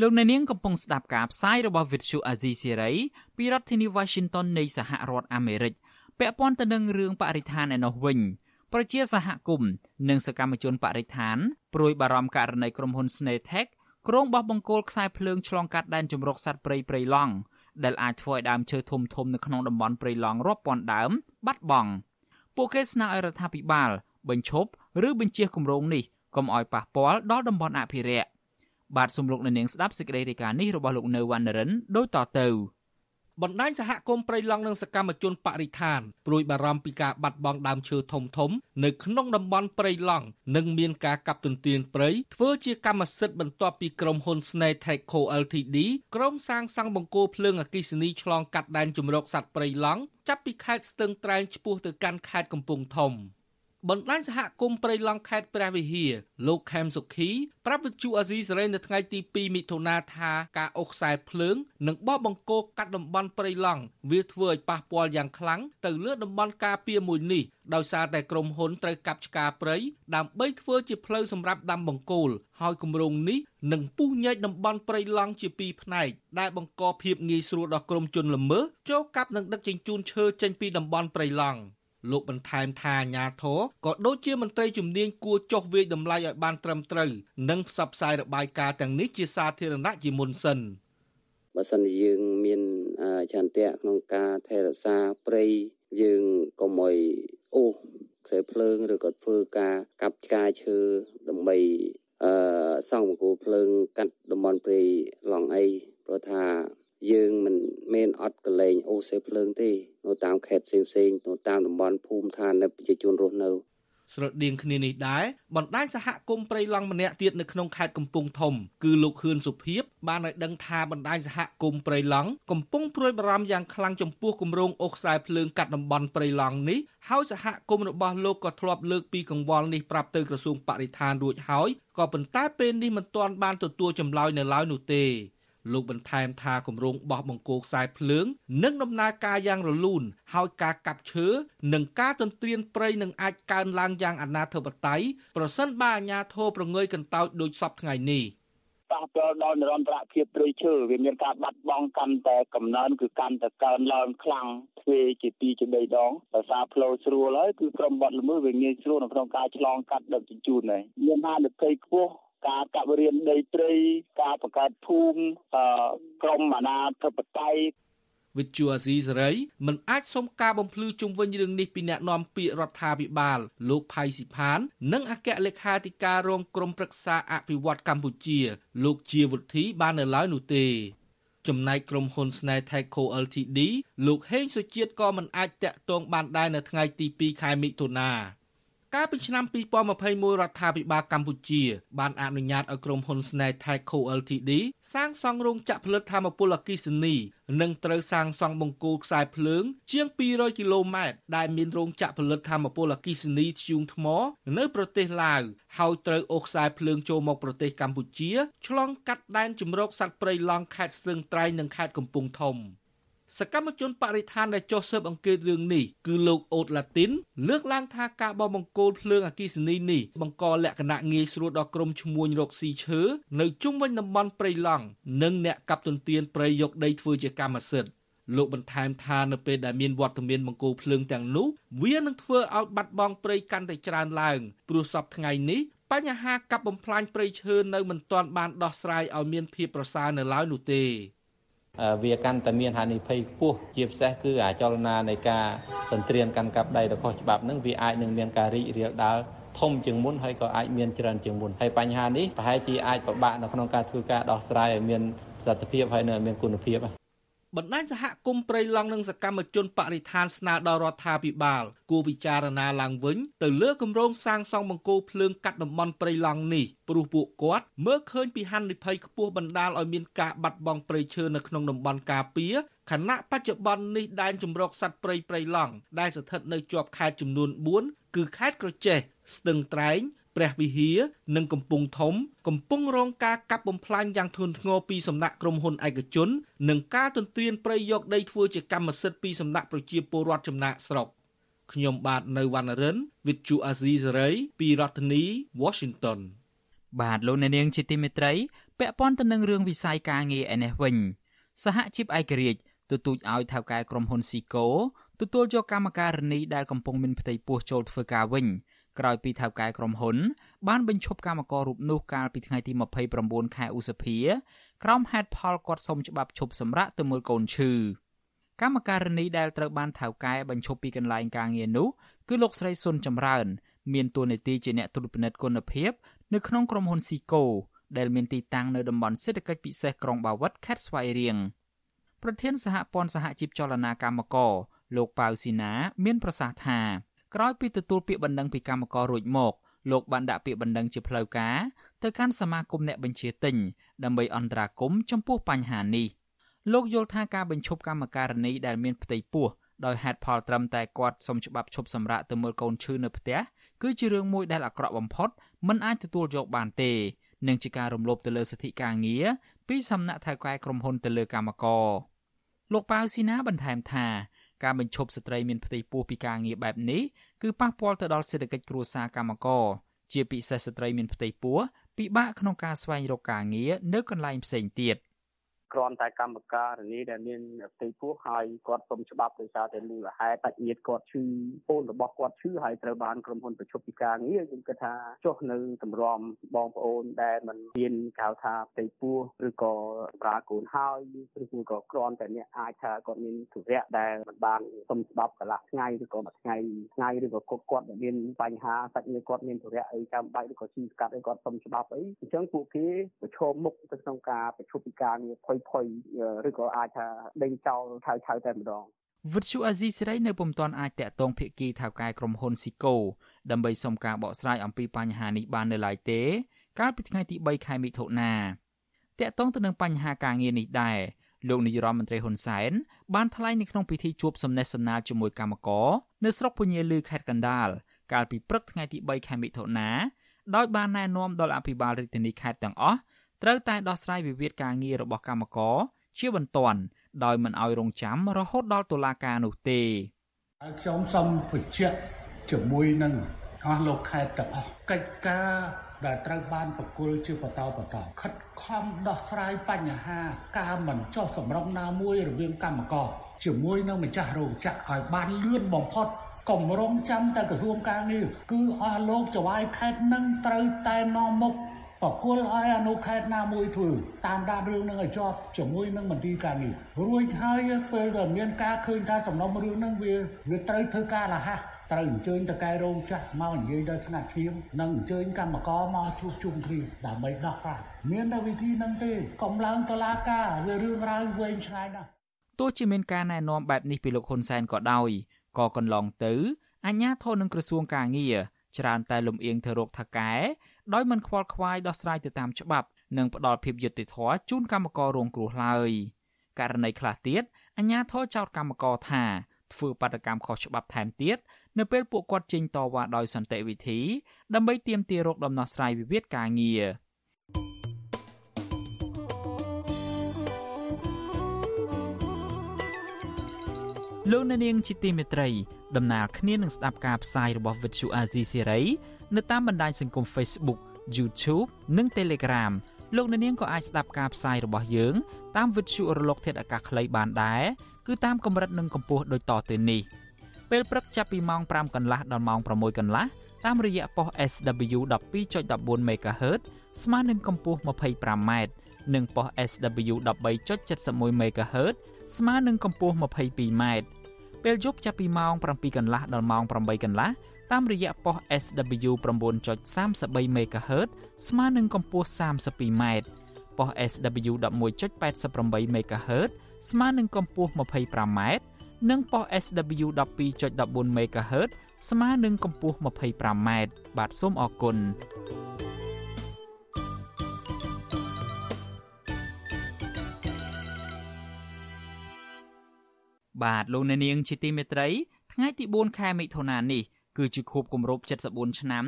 លោកអ្នកនាងកំពុងស្ដាប់ការផ្សាយរបស់ Vuthu Azizi Serai ពីរដ្ឋធានី Washington នៃសហរដ្ឋអាមេរិកពាក់ព័ន្ធទៅនឹងរឿងបរិស្ថានឯនោះវិញប្រជាសហគមន៍និងសកម្មជនបរិស្ថានព្រួយបារម្ភករណីក្រុមហ៊ុន Snaetech ក្រុងបោះបង្គោលខ្សែភ្លើងឆ្លងកាត់ដែនជម្រកសត្វព្រៃព្រៃឡង់ដែលអាចធ្វើឲ្យដើមឈើធំធំនៅក្នុងតំបន់ព្រៃឡង់រាប់ពាន់ដើមបាត់បង់ពួកគេស្នើឲ្យរដ្ឋាភិបាលបញ្ឈប់ឬបញ្ជៀសគម្រោងនេះកុំឲ្យប៉ះពាល់ដល់តំបន់អភិរក្ស បាទសំលោកនៅនាងស្ដាប់សេចក្តីរាយការណ៍នេះរបស់លោកនៅវណ្ណរិនដូចតទៅបណ្ដាញសហគមន៍ព្រៃឡង់និងសកម្មជនបរិស្ថានព្រួយបារម្ភពីការបាត់បង់ដើមឈើធំធំនៅក្នុងតំបន់ព្រៃឡង់និងមានការកាប់ទន្ទ្រានព្រៃធ្វើជាកម្មសិទ្ធិបន្ទាប់ពីក្រុមហ៊ុន Snake Co Ltd ក្រុមសាងសង់បង្គោលភ្លើងអគ្គិសនីឆ្លងកាត់ដែនជម្រកសត្វព្រៃឡង់ចាប់ពីខេត្តស្ទឹងត្រែងឆ្ពោះទៅកាន់ខេត្តកំពង់ធំ។ បណ្ដាញសហគមន៍ព្រៃឡង់ខេត្តព្រះវិហារលោកខេមសុខីប្រាប់វិទ្យុអាស៊ីសេរីនៅថ្ងៃទី2មិថុនាថាការអូសខ្សែភ្លើងនិងបោះបង្គោលកាត់តំបន់ព្រៃឡង់វាធ្វើឲ្យប៉ះពាល់យ៉ាងខ្លាំងទៅលើតំបន់ការពារមួយនេះដោយសារតែក្រុមហ៊ុនត្រូវកាប់ឆ្ការព្រៃដើម្បីធ្វើជាផ្លូវសម្រាប់ដាំបង្គោលហើយគម្រោងនេះនឹងពុះញែកតំបន់ព្រៃឡង់ជាពីរផ្នែកដែលបង្កភាពងាយស្រួលដល់ក្រុមជនល្មើសចូលកាប់និងដឹកជញ្ជូនឈើចេញពីតំបន់ព្រៃឡង់ លោកបន្ថែមថាអាញាធរក៏ដូចជាមន្ត្រីជំនាញគួរចុះវាយតម្លៃឲ្យបានត្រឹមត្រូវនិងផ្សព្វផ្សាយរបាយការណ៍ទាំងនេះជាសាធារណៈជាមុនសិនបើសិនជាយើងមានចន្ទៈក្នុងការថែរក្សាព្រៃយើងកុំឲ្យអូសខ្សែភ្លើងឬក៏ធ្វើការកាប់ឆ្ការឈើដើម្បីអឺសង់បង្គោលភ្លើងកាត់តំបន់ព្រៃឡង់អីព្រោះថាយើងមិនមានអត់កលែងអូសេភ្លើងទេ នៅតាមខេត្តផ្សេងផ្សេងនៅតាមតំបន់ភូមិឋាននៃប្រជាជនរស់នៅស្រដៀងគ្នានេះដែរបណ្ដាញសហគមន៍ព្រៃឡង់ម្នាក់ទៀតនៅក្នុងខេត្តកំពង់ធំគឺលោកខឿនសុភីបបានឲ្យដឹងថាបណ្ដាញសហគមន៍ព្រៃឡង់កំពុងព្រួយបារម្ភយ៉ាងខ្លាំងចំពោះគម្រោងអូសខ្សែភ្លើងកាត់តំបន់ព្រៃឡង់នេះហើយសហគមន៍របស់លោកក៏ធ្លាប់លើកពីកង្វល់នេះប្រាប់ទៅក្រសួងបរិស្ថានរួចហើយក៏ប៉ុន្តែពេលនេះមិនទាន់បានទទួលចម្លើយនៅឡើយនោះទេ លោកបន្ថែមថាគម្រោងបោះបង្គោលខ្សែភ្លើងនឹងដំណើរការយ៉ាងរលូនហើយការកាប់ឈើនិងការទន្ទ្រានព្រៃនឹងអាចកើនឡើងយ៉ាងអនាធិបតេយ្យប្រសិនបើអាជ្ញាធរប្រងើយកន្តើយដូចសពថ្ងៃនេះប៉ះពាល់ដល់និរន្តរភាពព្រៃឈើវាមានការបាត់បង់កាន់តែកំណើនគឺកាន់តែកើនឡើងខ្លាំងទ្វេជា2ជា3ដងដោយសារផ្លូវស្រួលហើយគឺក្រុមបាត់ល្មើសវាងាយស្រួលនៅក្នុងការឆ្លងកាត់ដឹកជញ្ជូនហើយមានហានិភ័យខ្ពស់ ការកាប់រៀនដីព្រៃការបង្កើតភូមិក្រមអាណាធិបតេយ្យវិទ្យុអាស៊ីសេរីមិនអាចសុំការបំភ្លឺជុំវិញរឿងនេះពីអ្នកនាំពាក្យរដ្ឋាភិបាលលោកផៃស៊ីផាន និងអគ្គលេខាធិការរងក្រមប្រឹក្សាអភិវឌ្ឍកម្ពុជា លោកជាវុធីបាននៅឡើយនោះទេចំណែកក្រុមហ៊ុន Snaitechco Ltd លោកហេងសុជាតិក៏មិនអាចតាក់ទងបានដែរនៅថ្ងៃទី2ខែមិថុនា កាលពីឆ្នាំ2021រដ្ឋាភិបាលកម្ពុជា បានអនុញ្ញាតឲ្យក្រុមហ៊ុន Snaitech Co Ltd សាងសង់រោងចក្រផលិតថាមពលអគ្គិសនី និងត្រូវសាងសង់បង្គោលខ្សែភ្លើង ជាង200គីឡូម៉ែត្រដែលមានរោងចក្រផលិតថាមពលអគ្គិសនីធ្យូងថ្ម នៅប្រទេសឡាវហើយត្រូវអូសខ្សែភ្លើងចូលមកប្រទេសកម្ពុជាឆ្លងកាត់ដែនជំរកសត្វព្រៃឡង់ខេត្តស្ទឹងត្រែងនិងខេត្តកំពង់ធំ។ សកម្មជនបរិស្ថានដែលចុះស៊ើបអង្កេតរឿងនេះគឺលោកអូតឡាទីនលើកឡើងថាការបោះបង្គោលភ្លើងអគិសនីនេះបង្កលក្ខណៈងាយស្រួលដល់ក្រុមឈ្មួញរកស៊ីឈើនៅជុំវិញតំបន់ព្រៃឡង់និងអ្នកកាប់ទន្ទ្រានព្រៃយកដីធ្វើជាកម្មសិទ្ធិលោកបន្ថែមថានៅពេលដែលមានវត្តមានបង្គោលភ្លើងទាំងនោះវានឹងធ្វើឲ្យបាត់បង់ព្រៃកាន់តែច្រើនឡើងព្រោះសពថ្ងៃនេះបញ្ហាកាប់បំផ្លាញព្រៃឈើនៅមិនទាន់បានដោះស្រាយឲ្យមានភាពប្រសើរនៅឡើយនោះទេ វាកាន់តែមានហានិភ័យខ្ពស់ជាពិសេសគឺអាចលនានៃការទន្ទ្រានកាន់កាប់ដីរបស់ច្បាប់នឹងវាអាចនឹងមានការរីករាលដាលធំជាងមុនហើយក៏អាចមានច្រើនជាងមុនហើយបញ្ហានេះប្រហែលជាអាចពិបាកនៅក្នុងការធ្វើការដោះស្រាយឲ្យមានប្រសិទ្ធភាពហើយនៅមានគុណភាព បណ្ដាញសហគមន៍ព្រៃឡង់និងសកម្មជនបរិស្ថានស្នើដល់រដ្ឋាភិបាលគួរពិចារណាឡើងវិញទៅលើគម្រោងសាងសង់បង្គោលភ្លើងកាត់តំបន់ព្រៃឡង់នេះព្រោះពួកគាត់មើលឃើញពីហានិភ័យខ្ពស់បណ្ដាលឲ្យមានការបាត់បង់ព្រៃឈើនៅក្នុងតំបន់ការពារខណៈបច្ចុប្បន្ននេះដែនជំរកសត្វព្រៃព្រៃឡង់ដែលស្ថិតនៅជាប់ខេត្តចំនួន4គឺខេត្តក្រចេះស្ទឹងត្រែង ព្រះវិហារនិងកំពង់ធំ កំពុងរងការកាប់បំផ្លាញយ៉ាងធ្ងន់ធ្ងរពីសំណាក់ក្រុមហ៊ុនឯកជននិងការទន្ទ្រានព្រៃយកដីធ្វើជាកម្មសិទ្ធិពីសំណាក់ប្រជាពលរដ្ឋចំណាក់ស្រុកខ្ញុំបាទនៅវណ្ណរិន With Chu Azizi Saray ពីរដ្ឋធានី Washington បាទលោកអ្នកនាងជាទីមេត្រីពាក់ព័ន្ធទៅនឹងរឿងវិស័យការងារឯនេះវិញសហជីពឯករាជ្យទទូចឲ្យថៅកែក្រុមហ៊ុនស៊ីកូទទួលយកកម្មការនីដែលកំពុងមានផ្ទៃពោះចូលធ្វើការវិញ ក្រោយពីថៅកែក្រុមហ៊ុន បានបញ្ឈប់កម្មកររូបនោះកាលពីថ្ងៃទី29ខែឧសភាក្រោមហេតុផលគាត់សុំច្បាប់ឈប់សម្រាកទៅមើលកូនឈឺកម្មការនីដែលត្រូវបានថៅកែបញ្ឈប់ពីកន្លែងការងារនោះគឺលោកស្រីសុនចម្រើន មានតួនាទីជាអ្នកត្រួតពិនិត្យគុណភាពនៅក្នុងក្រុមហ៊ុនស៊ីកូដែលមានទីតាំងនៅតំបន់សេដ្ឋកិច្ចពិសេសក្រុងបាវិតខេត្តស្វាយរៀងប្រធានសហព័ន្ធសហជីពចលនាកម្មករលោកប៉ៅស៊ីណា មានប្រសាសន៍ថា ក្រោយពីទទួលពាក្យបណ្ដឹងពីកម្មកររួចមកលោកបានដាក់ពាក្យបណ្ដឹងជាផ្លូវការទៅកាន់សមាគមអ្នកបញ្ជាទិញដើម្បីអន្តរាគមន៍ចំពោះបញ្ហានេះលោកយល់ថាការបញ្ឈប់កម្មការនីដែលមានផ្ទៃពោះដោយហេតុផលត្រឹមតែគាត់សុំច្បាប់ឈប់សម្រាកទៅមើលកូនឈឺនៅផ្ទះគឺជារឿងមួយដែលអាក្រក់បំផុតមិនអាចទទួលយកបានទេនិងជាការរំលោភទៅលើសិទ្ធិការងារពីសំណាក់ថៅកែក្រុមហ៊ុនទៅលើកម្មករលោកប៉ៅស៊ីណាបន្ថែមថា ការបញ្ឈប់ស្ត្រីមានផ្ទៃពោះពីការងារបែបនេះគឺប៉ះពាល់ទៅដល់សេដ្ឋកិច្ចគ្រួសារកម្មករជាពិសេសស្ត្រីមានផ្ទៃពោះពិបាកក្នុងការស្វែងរកការងារនៅកន្លែងផ្សេងទៀត គ្រាន់តែកម្មការនីដែលមានផ្ទៃពោះហើយគាត់សុំច្បាប់ដោយសារតែមូលហេតុតាច់ញាតគាត់ឈឺពូនរបស់គាត់ឈឺហើយត្រូវបានក្រុមហ៊ុនប្រជុំពីការងារខ្ញុំគិតថាចុះនៅតម្រាំបងប្អូនដែលមិនមានកៅថាផ្ទៃពោះឬក៏ប្រាកូនហើយឬក៏គ្រាន់តែអ្នកអាចថាគាត់មានទុរៈដែលមិនបានសុំច្បាប់កន្លះថ្ងៃឬក៏មួយថ្ងៃថ្ងៃឬក៏គាត់គាត់មានបញ្ហាសាច់ញាតិគាត់មានទុរៈអីចាំបាច់ឬក៏ជីស្កាត់អីគាត់សុំច្បាប់អីអញ្ចឹងពួកគេប្រឈមមុខទៅក្នុងការប្រជុំពីការងារភ័យភ័យឬក៏អាចថាដេញចោលឆៅឆៅតែម្ដងវិទ្យុអាស៊ីសេរីនៅពុំទាន់អាចតាក់ទងភាគីថៅកែក្រុមហ៊ុនស៊ីកូដើម្បីសុំការបកស្រាយអំពីបញ្ហានេះបាននៅឡើយទេ កាលពីថ្ងៃទី3ខែមិថុនាតាក់ទងទៅនឹងបញ្ហាការងារនេះដែរលោកនាយរដ្ឋមន្ត្រីហ៊ុនសែនបានថ្លែងនៅក្នុងពិធីជួបសំណេះសំណាលជាមួយកម្មករនៅស្រុកពញាលឺខេត្តកណ្ដាលកាលពីព្រឹកថ្ងៃទី3ខែមិថុនាដោយបានណែនាំដល់អភិបាលរាជធានីខេត្តទាំងអស់ ត្រូវតែដោះស្រាយវិវាទការងាររបស់កម្មករជាបន្ទាន់ដោយមិនឲ្យរងចាំរហូតដល់តុលាការនោះទេហើយខ្ញុំសូមបញ្ជាក់ជាមួយនឹងអស់លោកខេត្តទាំងអស់កិច្ចការដែលត្រូវបានប្រគល់ជាបន្តបន្តខិតខំដោះស្រាយបញ្ហាការមិនចុះសម្រុងណាមួយរវាងកម្មករជាមួយនឹងម្ចាស់រោងចក្រឲ្យបានលឿនបំផុតកុំរងចាំតែក្រសួងការងារគឺអស់លោកចវាយខេត្តនឹងត្រូវតែនាំមុខ បកគលឲ្យអនុខេត្តណាមួយធ្វើតាមដានរឿងនឹងឲ្យជាប់ជាមួយនឹងមន្ត្រីការងាររួចហើយពេលដែលមានការឃើញថាសំណុំរឿងនឹងវាវាត្រូវធ្វើការរហ័សត្រូវអញ្ជើញតកែរោងចាស់មកនិយាយដល់ស្ងាត់ឈាមនិងអញ្ជើញកម្មករមកជួបជុំគ្នាដើម្បីដោះស្រាយមានតែវិធីហ្នឹងទេកុំឡើងតឡាការវារឿងរ៉ាវវែងឆ្ងាយណាស់ទោះជាមានការណែនាំបែបនេះពីលោកហ៊ុនសែនក៏ដោយក៏កន្លងទៅអាជ្ញាធរនឹងក្រសួងការងារច្រើនតែលំអៀងទៅរកថកែ ដោយមិនខ្វល់ខ្វាយដោះស្រាយទៅតាមច្បាប់ និងផ្ដល់ភាពយុត្តិធម៌ជូនកម្មកររងគ្រោះឡើយករណីខ្លះទៀតអាជ្ញាធរចោទកម្មករថាធ្វើបាតកម្មខុសច្បាប់ថែមទៀតនៅពេលពួកគាត់ចេញតវ៉ាដោយសន្តិវិធី ដើម្បីទាមទាររកដំណោះស្រាយវិវាទការងារលោកអ្នកនាងជាទីមេត្រីដំណើរគ្នានឹងស្ដាប់ការផ្សាយរបស់ Vuthu Azizi Serai នៅតាមបណ្ដាញសង្គម Facebook YouTube និង Telegram លោកអ្នកនាងក៏អាចស្ដាប់ការផ្សាយរបស់យើង តាម Vuthu រលកធាតុអាកាសខ្លីបានដែរគឺតាមកម្រិតនិងកម្ពស់ដូចតទៅនេះ។ពេលព្រឹកចាប់ពីម៉ោង5កន្លះដល់ម៉ោង6កន្លះតាមរយៈប៉ុស SW 12.14 MHz ស្មើនឹងកម្ពស់ 25m និងប៉ុស SW 13.71 MHz ស្មើនឹងកម្ពស់ 22m ពេលយប់ចាប់ពីម៉ោង7កន្លះដល់ម៉ោង8កន្លះ តាមរយៈប៉ុស SW 9.33 MHz ស្មើនឹងកម្ពស់ 32m ប៉ុស SW 11.88 MHz ស្មើនឹងកម្ពស់ 25m និងប៉ុស SW 12.14 MHz ស្មើនឹងកម្ពស់ 25m បាទសូមអរគុណបាទលោកអ្នកនាងជាទីមេត្រីថ្ងៃទី4ខែមិថុនានេះ គឺជាខួបគម្រប់74ឆ្នាំ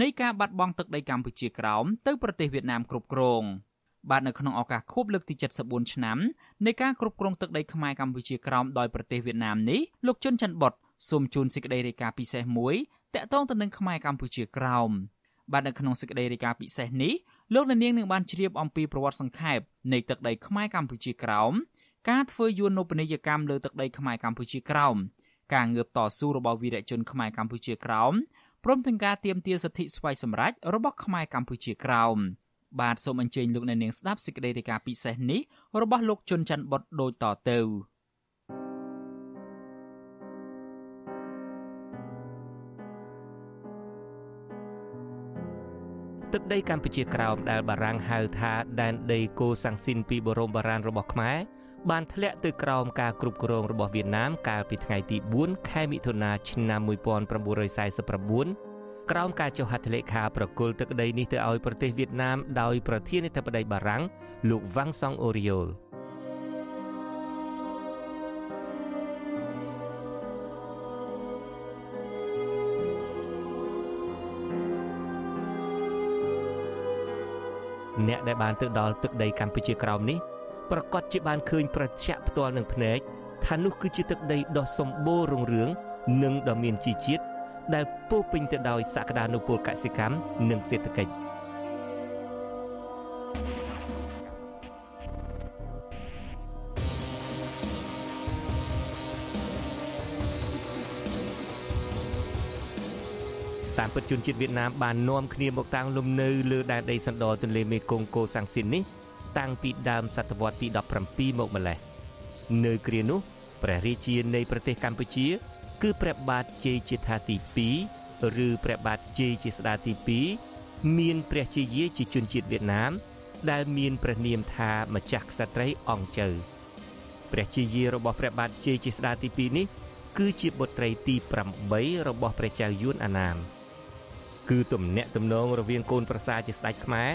នៃការបាត់បង់ទឹកដីកម្ពុជាក្រោមទៅប្រទេសវៀតណាមគ្រប់គ្រង។បាទនៅក្នុងឱកាសខួបលើកទី74ឆ្នាំនៃការគ្រប់គ្រងទឹកដីខ្មែរកម្ពុជាក្រោមដោយប្រទេសវៀតណាមនេះលោកជុនច័ន្ទបុតសូមជូនសេចក្តីរាយការណ៍ពិសេសមួយតាក់ទងទៅនឹងខ្មែរកម្ពុជាក្រោមបាទនៅក្នុងសេចក្តីរាយការណ៍ពិសេសនេះលោកអ្នកនាងនឹងបានជ្រាបអំពីប្រវត្តិសង្ខេបនៃទឹកដីខ្មែរកម្ពុជាក្រោមការធ្វើយន្តនពាណិយកម្មលើទឹកដីខ្មែរកម្ពុជាក្រោម ការងើបតស៊ូរបស់វីរជនខ្មែរកម្ពុជាក្រោមព្រមទាំងការទាមទារសិទ្ធិស្វ័យសម្រេចរបស់ខ្មែរកម្ពុជាក្រោម។បាទសូមអញ្ជើញលោកអ្នកនាងស្ដាប់សេចក្តីរាយការណ៍ពិសេសនេះរបស់លោកជុនច័ន្ទបុតដូចតទៅទឹកដីកម្ពុជាក្រោមដែលបារាំងហៅថាដែនដីកូសាំងស៊ីនពីបរមបារាណរបស់ខ្មែរ បានធ្លាក់ទៅក្រោមការគ្រប់គ្រងរបស់វៀតណាមកាលពីថ្ងៃទី4ខែមិថុនាឆ្នាំ1949ក្រោមការចុះហត្ថលេខាប្រគល់ទឹកដីនេះទៅឲ្យប្រទេសវៀតណាមដោយប្រធានាធិបតីបារាំងលោកវ៉ាំងសុងអូរីយ៉ូលអ្នកដែលបានទៅដល់ទឹកដីកម្ពុជាក្រោមនេះ ប្រកាសជាបានឃើញប្រឆាក់ផ្ទាល់នឹងភ្នែកថានោះគឺជាទឹកដីដ៏សម្បូររុងរឿងនិងដ៏មានជីជាតិដែលពោពេញទៅដោយសក្តានុពលកសិកម្មនិងសេដ្ឋកិច្ចតាមពិតជនជាតិវៀតណាមបាននាំគ្នាមកតាំងលំនៅលើដែនដីសណ្ដទន្លេមេគង្គកូសាំងស៊ីននេះ តាំងពីដើមសតវត្សទី17មកម្លេះនៅគ្រានោះព្រះរាជានៃប្រទេសកម្ពុជា គឺព្រះបាទជ័យជាថាទី2ឬព្រះបាទជ័យជាស្ដាទី2មានព្រះជាយាយជាជនជាតិវៀតណាម ដែលមានព្រះនាមថាម្ចាស់ក្សត្រីអង្គជើព្រះជាយារបស់ព្រះបាទជ័យជាស្ដាទី2នេះ គឺជាបុត្រីទី8របស់ព្រះចៅយួនអាណាម គឺទំនាក់ទំនងរវាងកូនប្រសាជាស្ដេចខ្មែរ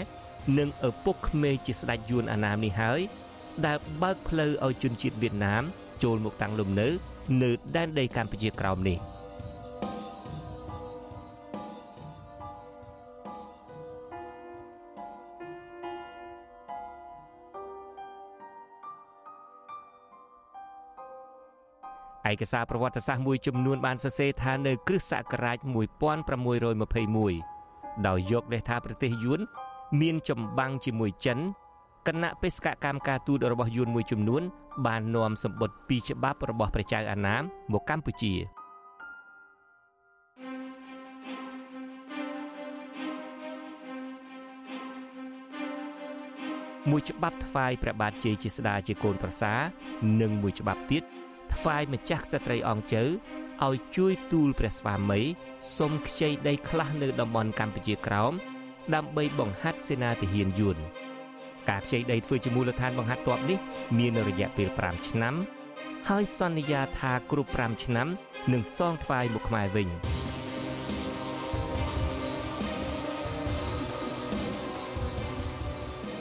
និងឪពុកក្មេកជាស្ដេចយួនអាណាមនេះហើយដែលបើកផ្លូវឲ្យជនជាតិវៀតណាម ចូលមកតាំងលំនៅនៅដែនដីកម្ពុជាក្រោមនេះ។ឯកសារប្រវត្តិសាស្ត្រមួយចំនួនបានសរសេរថានៅ គ្រិស្តសករាជ1621ដោយយកលេសថាប្រទេសយួន មានចម្បាំងជាមួយចិនគណៈបេសកកម្មការទូតរបស់យួនមួយចំនួន បាននាំសម្បត្តិពីច្បាប់របស់ព្រះចៅអាណាមមកកម្ពុជាមួយច្បាប់ថ្វាយព្រះបាទជ័យជាស្ដាជាកូនប្រសានិងមួយច្បាប់ទៀតថ្វាយម្ចាស់ក្សត្រីអង្គជើឲ្យជួយទូលព្រះស្វាមីសុំខ្ចីដីខ្លះនៅតំបន់កម្ពុជាក្រោម ដើម្បីបង្ហាត់សេនាទាហានយួនការខ្ចីដីធ្វើជាមូលដ្ឋានបង្ហាត់ទ័ពនេះមានរយៈពេល5ឆ្នាំ ហើយសន្យាថាគ្រប់5ឆ្នាំនឹងសងថ្វាយមកខ្មែរវិញ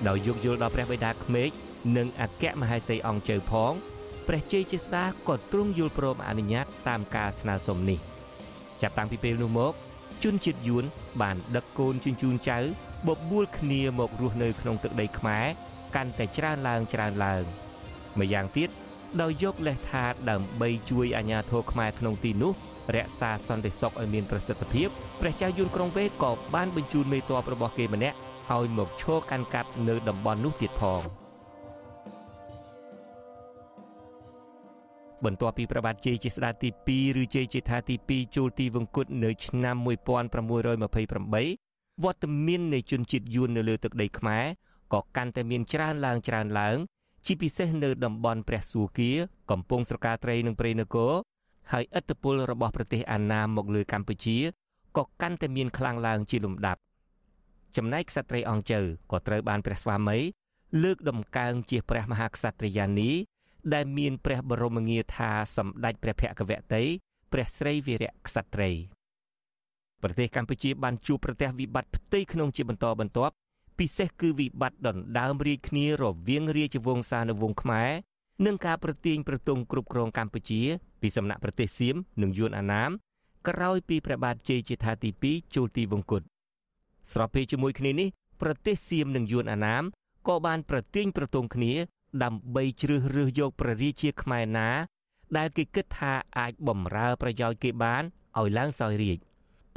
ដោយយោគយល់ដល់ព្រះបិតាក្មេកនិងអគ្គមហេសីអង្គជើផងព្រះជ័យជាស្ដាក៏ទ្រង់យល់ព្រមអនុញ្ញាតតាមការស្នើសុំនេះ ចាប់តាំងពីពេលនោះមក ជនជាតិយួនបានដឹកកូនជញ្ជូនចៅបបួលគ្នាមករស់នៅក្នុងទឹកដីខ្មែរកាន់តែច្រើនឡើងច្រើនឡើងម្យ៉ាងទៀតដោយយកលេសថាដើម្បីជួយអាជ្ញាធរខ្មែរក្នុងទីនោះរក្សាសន្តិសុខឲ្យមានប្រសិទ្ធភាពព្រះចៅយួនក្រុងវេក៏បានបញ្ជូនមេទ័ពរបស់គេម្នាក់ឲ្យមកឈរកាន់កាប់នៅតំបន់នោះទៀតផង។ បន្ទាប់ពីព្រះបាទជ័យជាស្ដេចទី2ឬជ័យជាថាទី2ចូលទីវង្គតនៅឆ្នាំ1628វត្តមាននៃជនជាតិយួននៅលើទឹកដីខ្មែរក៏កាន់តែមានច្រើនឡើងច្រើនឡើង ជាពិសេសនៅតំបន់ព្រះសួគាកំពង់ស្រកាត្រីនិងព្រៃនគរហើយឥទ្ធិពលរបស់ប្រទេសអាណាមមកលើកម្ពុជាក៏កាន់តែមានខ្លាំងឡើងជាលំដាប់ចំណែកក្សត្រីអង្គជើក៏ត្រូវបានព្រះស្វាមីលើកដំកើងជាព្រះមហាក្សត្រិយានី ដែលមានព្រះបរមងារថាសម្ដេចព្រះភគវតីព្រះស្រីវីរៈក្សត្រីប្រទេសកម្ពុជាបានជួបប្រទះវិបត្តិផ្ទៃក្នុងជាបន្តបន្ទាប់ពិសេសគឺវិបត្តិដណ្ដើមរាជគ្នារវាងរាជវង្សានុវង្សខ្មែរនិងការប្រទាញប្រទងគ្រប់គ្រងកម្ពុជា ពីសំណាក់ប្រទេសសៀមនិងយួនអាណាមក្រោយពីព្រះបាទជ័យជាថាទី2ចូលទីវង្គតស្របពេលជាមួយគ្នានេះប្រទេសសៀមនិងយួនអាណាមក៏បានប្រទាញប្រទងគ្នា ដើម្បីជ្រើសរើសយកព្រះរាជាខ្មែរណា ដែលគេគិតថាអាចបំរើប្រយោជន៍គេបានឲ្យឡើងសោយរាជ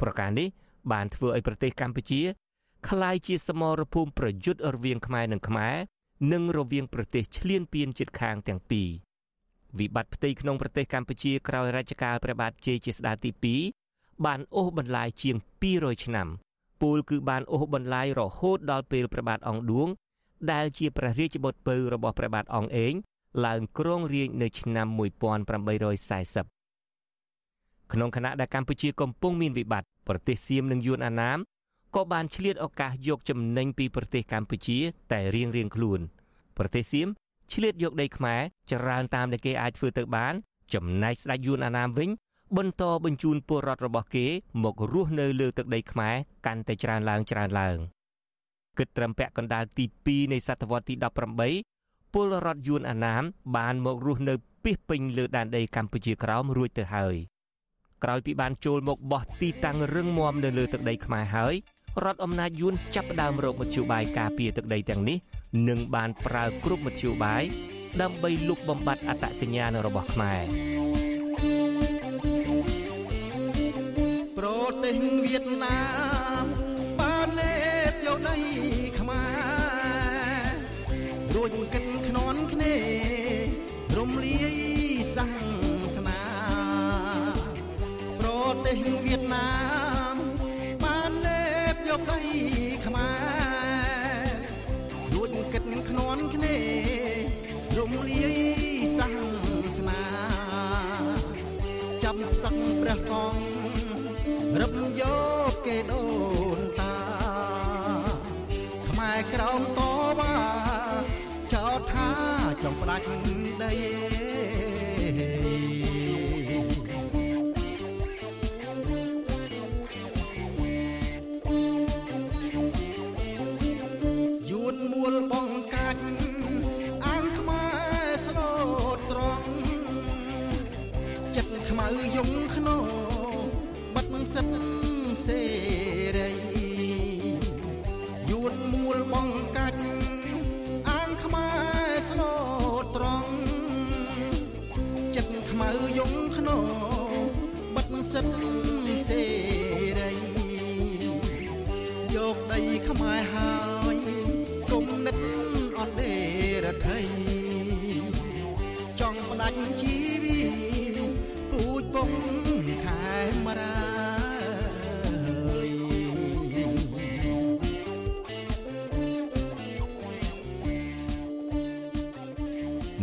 ប្រការនេះបានធ្វើឲ្យប្រទេសកម្ពុជាក្លាយជាសមរភូមិប្រយុទ្ធរវាងខ្មែរនិងខ្មែរនិងរវាងប្រទេសឈ្លានពានជិតខាងទាំងពីរវិបត្តិផ្ទៃក្នុងប្រទេសកម្ពុជាក្រោយរជ្ជកាលព្រះបាទជ័យជាស្ដាទី2បានអូសបន្លាយជាង200ឆ្នាំពលគឺបានអូសបន្លាយរហូតដល់ពេលព្រះបាទអង្គឌួង ដែលជាព្រះរាជបុត្រពៅរបស់ព្រះបាទអង្គអេងឡើងគ្រងរាជនៅឆ្នាំ1840ក្នុងខណៈដែលកម្ពុជាកំពុងមានវិបត្តិប្រទេសសៀមនិងយួនអាណាមក៏បានឆ្លៀតឱកាសយកចំណេញពីប្រទេសកម្ពុជា តែរៀងរៀងខ្លួន ប្រទេសសៀមឆ្លៀតយកដីខ្មែរច្រើនតាមដែលគេអាចធ្វើទៅបាន ចំណែកស្ដេចយួនអាណាមវិញ បន្តបញ្ជូនពលរដ្ឋរបស់គេ មករស់នៅលើទឹកដីខ្មែរកាន់តែច្រើនឡើងច្រើនឡើង។ គិតត្រឹមពាក់កណ្ដាលទី2នៃសតវត្សទី18ពលរដ្ឋយួនអាណាម បានមករស់នៅពីពេញលើដែនដីកម្ពុជាក្រោមរួចទៅហើយក្រោយពីបានចូលមកបោះទីតាំងរឹងមាំនៅលើទឹកដីខ្មែរហើយរដ្ឋអំណាចយួនចាប់ផ្ដើមរកមធ្យោបាយការពារទឹកដីទាំងនេះនិងបានប្រើគ្រប់មធ្យោបាយដើម្បីលុបបំបាត់អត្តសញ្ញាណរបស់ខ្មែរប្រទេសវៀតណាម វៀតណាមបានលេបយកដីខ្មែររួចគិតខ្នន់គ្នារំលាយសាសនាចាប់សឹកព្រះសង្ឃរឹបយកគេដូនក្រោមតបាចោទថាចង់ផ្ដាច់ ចង់ផ្ដាច់ជីវិតពូជពងខែមរា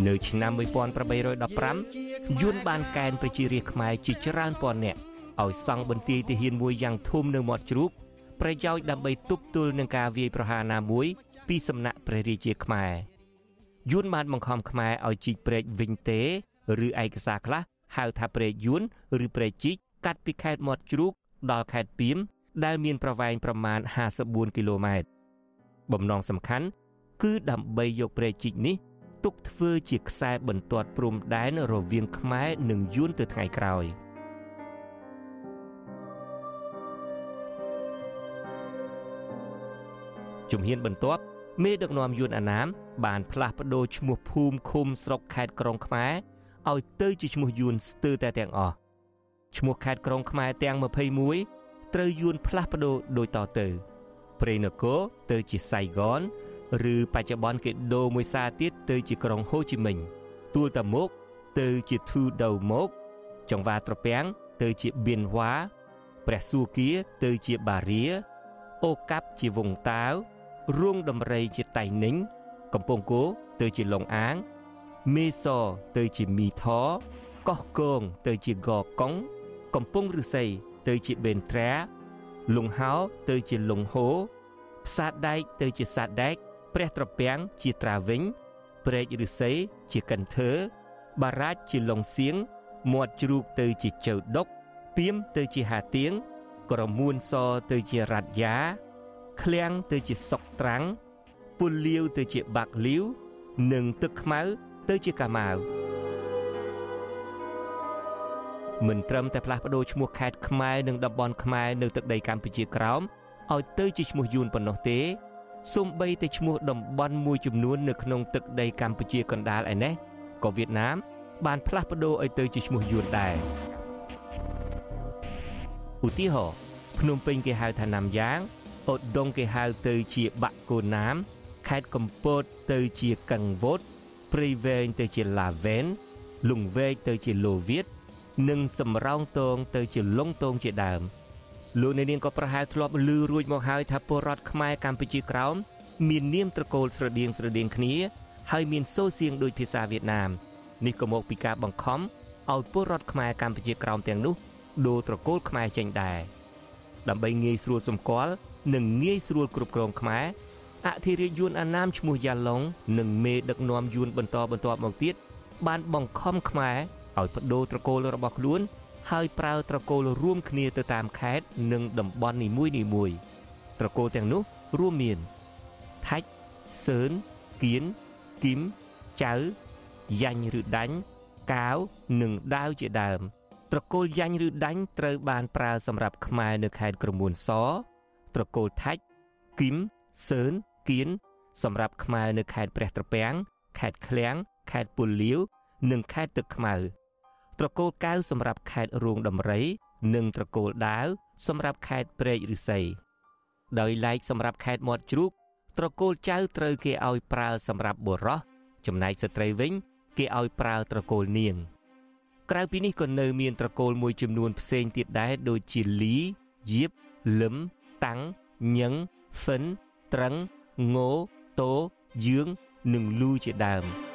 នៅឆ្នាំ1815យួនបានកែនប្រជារាស្ត្រខ្មែរជាច្រើនពាន់នាក់ឲ្យសង់បន្ទាយទាហានមួយយ៉ាងធំនៅមាត់ជ្រូកប្រយោជន៍ដើម្បីទប់ទល់នឹងការវាយប្រហារណាមួយពីសំណាក់ព្រះរាជាខ្មែរ យួនបានបង្ខំខ្មែរឲ្យជីកព្រែកវិញទេឬឯកសារខ្លះហៅថាព្រែកយួនឬព្រែកជីកកាត់ពីខេត្តមាត់ជ្រូកដល់ខេត្តពីមដែលមានប្រវែងប្រមាណ54គីឡូម៉ែត្របំណងសំខាន់គឺដើម្បីយកព្រែកជីកនេះទុកធ្វើជាខ្សែបន្ទាត់ព្រំដែនរវាងខ្មែរនិងយួនទៅថ្ងៃក្រោយជំហានបន្ទាប់ មេដឹកនាំយួនអាណាម បានផ្លាស់ប្ដូរឈ្មោះភូមិឃុំស្រុកខេត្តក្រុងខ្មែរឲ្យទៅជាឈ្មោះយួនស្ទើរតែទាំងអស់ឈ្មោះខេត្តក្រុងខ្មែរទាំង21ត្រូវយួនផ្លាស់ប្ដូរដូចតទៅព្រៃនគរទៅជាសៃហ្គនឬបច្ចុប្បន្នគេដូរមួយសារទៀតទៅជាក្រុងហូជីមិញទួលតាមុកទៅជាធូដូមុកចង្វាត្រពាំងទៅជាបៀនវ៉ាព្រះសួគ៌ទៅជាបារាអូកាប់ជាវងតាវ រួងដំរីជាតៃនិញកំពង់គោទៅជាលងអាង មេសទៅជាមីថកោះគងទៅជាកកុងកំពង់ឫស្សីទៅជាបេនត្រាលងហោទៅជាលងហោផ្សារដែកទៅជាសាដែកព្រះត្រពាំងជាត្រាវិញព្រែកឫស្សីជាកិនធើបារាជជាលងសៀងមាត់ជ្រូកទៅជាចៅដុក ពីមទៅជាហាទៀងក្រមួនសទៅជារ៉ាត់យ៉ា ឃ្លាំងទៅជាសុកត្រាំងពុលលាវទៅជាបាក់លាវនិងទឹកខ្មៅទៅជាកាម៉ាវមិនត្រឹមតែផ្លាស់ប្ដូរឈ្មោះខេត្តខ្មែរនិងតំបន់ខ្មែរនៅទឹកដីកម្ពុជាក្រោមឲ្យទៅជាឈ្មោះយួនប៉ុណ្ណោះទេសូម្បីតែឈ្មោះតំបន់មួយចំនួននៅក្នុងទឹកដីកម្ពុជាកណ្ដាលឯនេះក៏វៀតណាមបានផ្លាស់ប្ដូរឲ្យទៅជាឈ្មោះយួនដែរឧទាហរណ៍ភ្នំពេញគេហៅថាណាំយ៉ាង អូដុងគេហៅទៅជាបាក់កូណាមខេត្តកំពតទៅជាកឹងវតព្រៃវែងទៅជាឡាវែនលងវែកទៅជាលូវៀតនិងសំរោងតងទៅជាលងតងជាដើមលោកអ្នកនាងក៏ប្រហែលធ្លាប់ឮរួចមកហើយថាពលរដ្ឋខ្មែរកម្ពុជាក្រោមមាននាមត្រកូលស្រដៀងស្រដៀងគ្នាហើយមានសូរសៀងដូចភាសាវៀតណាមនេះក៏មកពីការបង្ខំឲ្យពលរដ្ឋខ្មែរកម្ពុជាក្រោមទាំងនោះដូរត្រកូលខ្មែរចេញដែរដើម្បីងាយស្រួលសម្គាល់ និងងាយស្រួលគ្រប់គ្រងខ្មែរអធិរាជយួនអាណាមឈ្មោះយ៉ាឡុងនិងមេដឹកនាំយួនបន្តបន្ទាប់មកទៀតបានបង្ខំខ្មែរឲ្យបដូរត្រកូលរបស់ខ្លួន ហើយប្រើត្រកូលរួមគ្នាទៅតាមខេត្តនិងតំបន់នីមួយៗត្រកូលទាំងនោះរួមមានថាច់សឿនគៀនគឹមចៅយ៉ាញ់ឬដាញ់កាវនិងដាវជាដើមត្រកូលយ៉ាញ់ឬដាញ់ត្រូវបានប្រើសម្រាប់ខ្មែរនៅខេត្តក្រមួនស ត្រកូលថាច់គឹមសឿនគៀនសម្រាប់ខ្មែរនៅខេត្តព្រះត្រពាំងខេត្តឃ្លៀងខេត្តពុលលាវ និងខេត្តទឹកខ្មៅត្រកូលកៅសម្រាប់ខេត្តរួងដំរី និងត្រកូលដាវសម្រាប់ខេត្តព្រែកឫស្សីដោយឡែកសម្រាប់ខេត្តមាត់ជ្រូកត្រកូលចៅត្រូវគេឲ្យប្រើសម្រាប់បុរសចំណែកស្ត្រីវិញ គេឲ្យប្រើត្រកូលនាង ក្រៅពីនេះក៏នៅមានត្រកូលមួយចំនួនផ្សេងទៀតដែរដូចជាលីយៀបលឹម តាំងញឹងហ្វិនត្រឹងងោតោយឿងនិងលូជាដើម។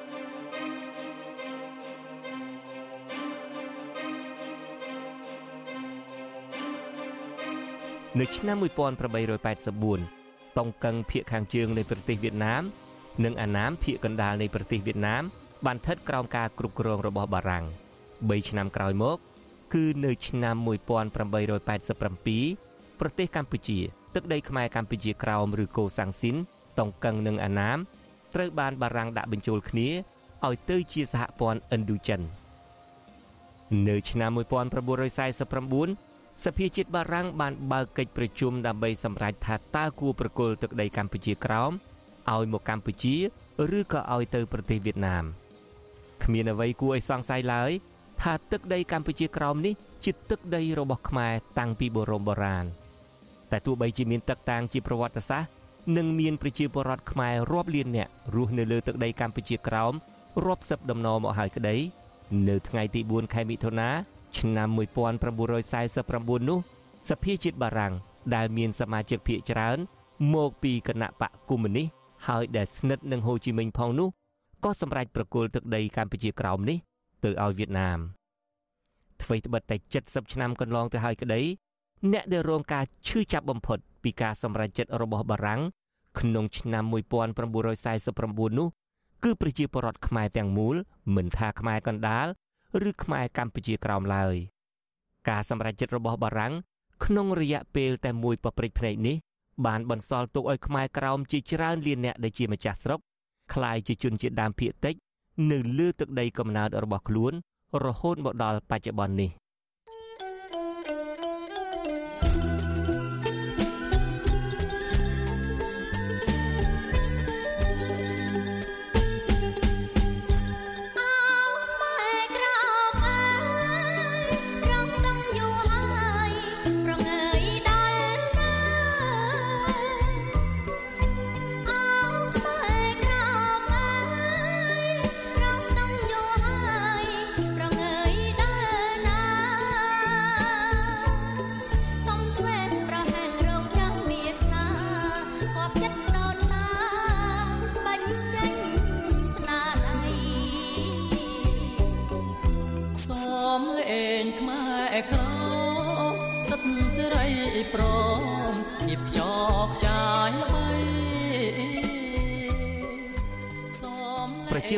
នៅឆ្នាំ1884តុងកឹងភៀកខាងជើងនៃប្រទេសវៀតណាម និងអាណាមភៀកកណ្ដាលនៃប្រទេសវៀតណាម បានស្ថិតក្រោមការគ្រប់គ្រងរបស់បារាំង3ឆ្នាំក្រោយមក គឺនៅឆ្នាំ1887 ប្រទេសកម្ពុជា ទឹកដីខ្មែរកម្ពុជាក្រោមឬកូសាំងស៊ីនតុងកឹងនិងអាណាមត្រូវបានបារាំងដាក់បញ្ចូលគ្នាឲ្យទៅជាសហព័ន្ធឥណ្ឌូចិននៅឆ្នាំ1949សភាជាតិបារាំងបានបើកកិច្ចប្រជុំដើម្បីសម្រេចថាតើគួរប្រគល់ទឹកដីកម្ពុជាក្រោមឲ្យមកកម្ពុជា ឬក៏ឲ្យទៅប្រទេសវៀតណាមគ្មានអ្វីគួរឲ្យសង្ស័យឡើយថាទឹកដីកម្ពុជាក្រោមនេះជាទឹកដីរបស់ខ្មែរតាំងពីបរមបុរាណ តែទោះបីជាមានទឹកតាំងជាប្រវត្តិសាស្ត្រនិងមានប្រជាពលរដ្ឋខ្មែររាប់លាននាក់រស់នៅលើទឹកដីកម្ពុជាក្រោមរាប់សិបដំណរមកហើយក្តីនៅថ្ងៃទី4ខែមិថុនាឆ្នាំ1949នោះសភាជាតិបារាំងដែលមានសមាជិកភាគច្រើនមកពីគណៈបកកុម្មុយនីសហើយដែលស្និទ្ធនឹងហូជីមិញផងនោះក៏សម្រេចប្រគល់ទឹកដីកម្ពុជាក្រោមនេះទៅឲ្យវៀតណាមអ្វីត្បិតតែ70ឆ្នាំកន្លងទៅហើយក្តី អ្នកដែលរងការឈឺចាប់បំផុតពីការសម្រេចចិត្តរបស់បារាំងក្នុងឆ្នាំ1949នោះគឺប្រជាពលរដ្ឋខ្មែរទាំងមូលមិនថាខ្មែរកណ្ដាលឬខ្មែរកម្ពុជាក្រោមឡើយការសម្រេចចិត្តរបស់បារាំងក្នុងរយៈពេលតែមួយប៉ព្រិចភ្នែកនេះបានបន្សល់ទុកឲ្យខ្មែរក្រោមជាច្រើនលានអ្នកដែលជាម្ចាស់ស្រុកคล้ายជាជនជាតិដើមភាគតិចនៅលើទឹកដីកំណើតរបស់ខ្លួន រហូតមកដល់បច្ចុប្បន្ននេះ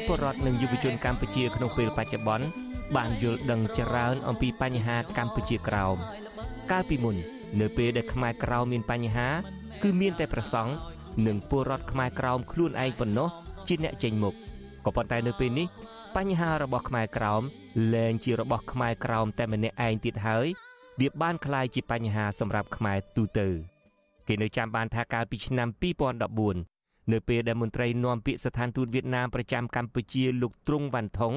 ពលរដ្ឋនិងយុវជនកម្ពុជាក្នុងពេលបច្ចុប្បន្នបានយល់ដឹងច្រើនអំពីបញ្ហាកម្ពុជាក្រោមកាលពីមុន នៅពេលដែលខ្មែរក្រោមមានបញ្ហា គឺមានតែប្រសង់និងពលរដ្ឋខ្មែរក្រោមខ្លួនឯងប៉ុណ្ណោះជាអ្នកចេញមុខក៏ប៉ុន្តែនៅពេលនេះបញ្ហារបស់ខ្មែរក្រោមលែងជារបស់ខ្មែរក្រោមតែម្នាក់ឯងទៀតហើយវាបានក្លាយជាបញ្ហាសម្រាប់ខ្មែរទូទៅគេនៅចាំបានថាកាលពីឆ្នាំ2014 នៅពេលដែលមន្ត្រីនាំពាក្យស្ថានទូតវៀតណាមប្រចាំកម្ពុជាលោកទ្រុងវ៉ាន់ថុង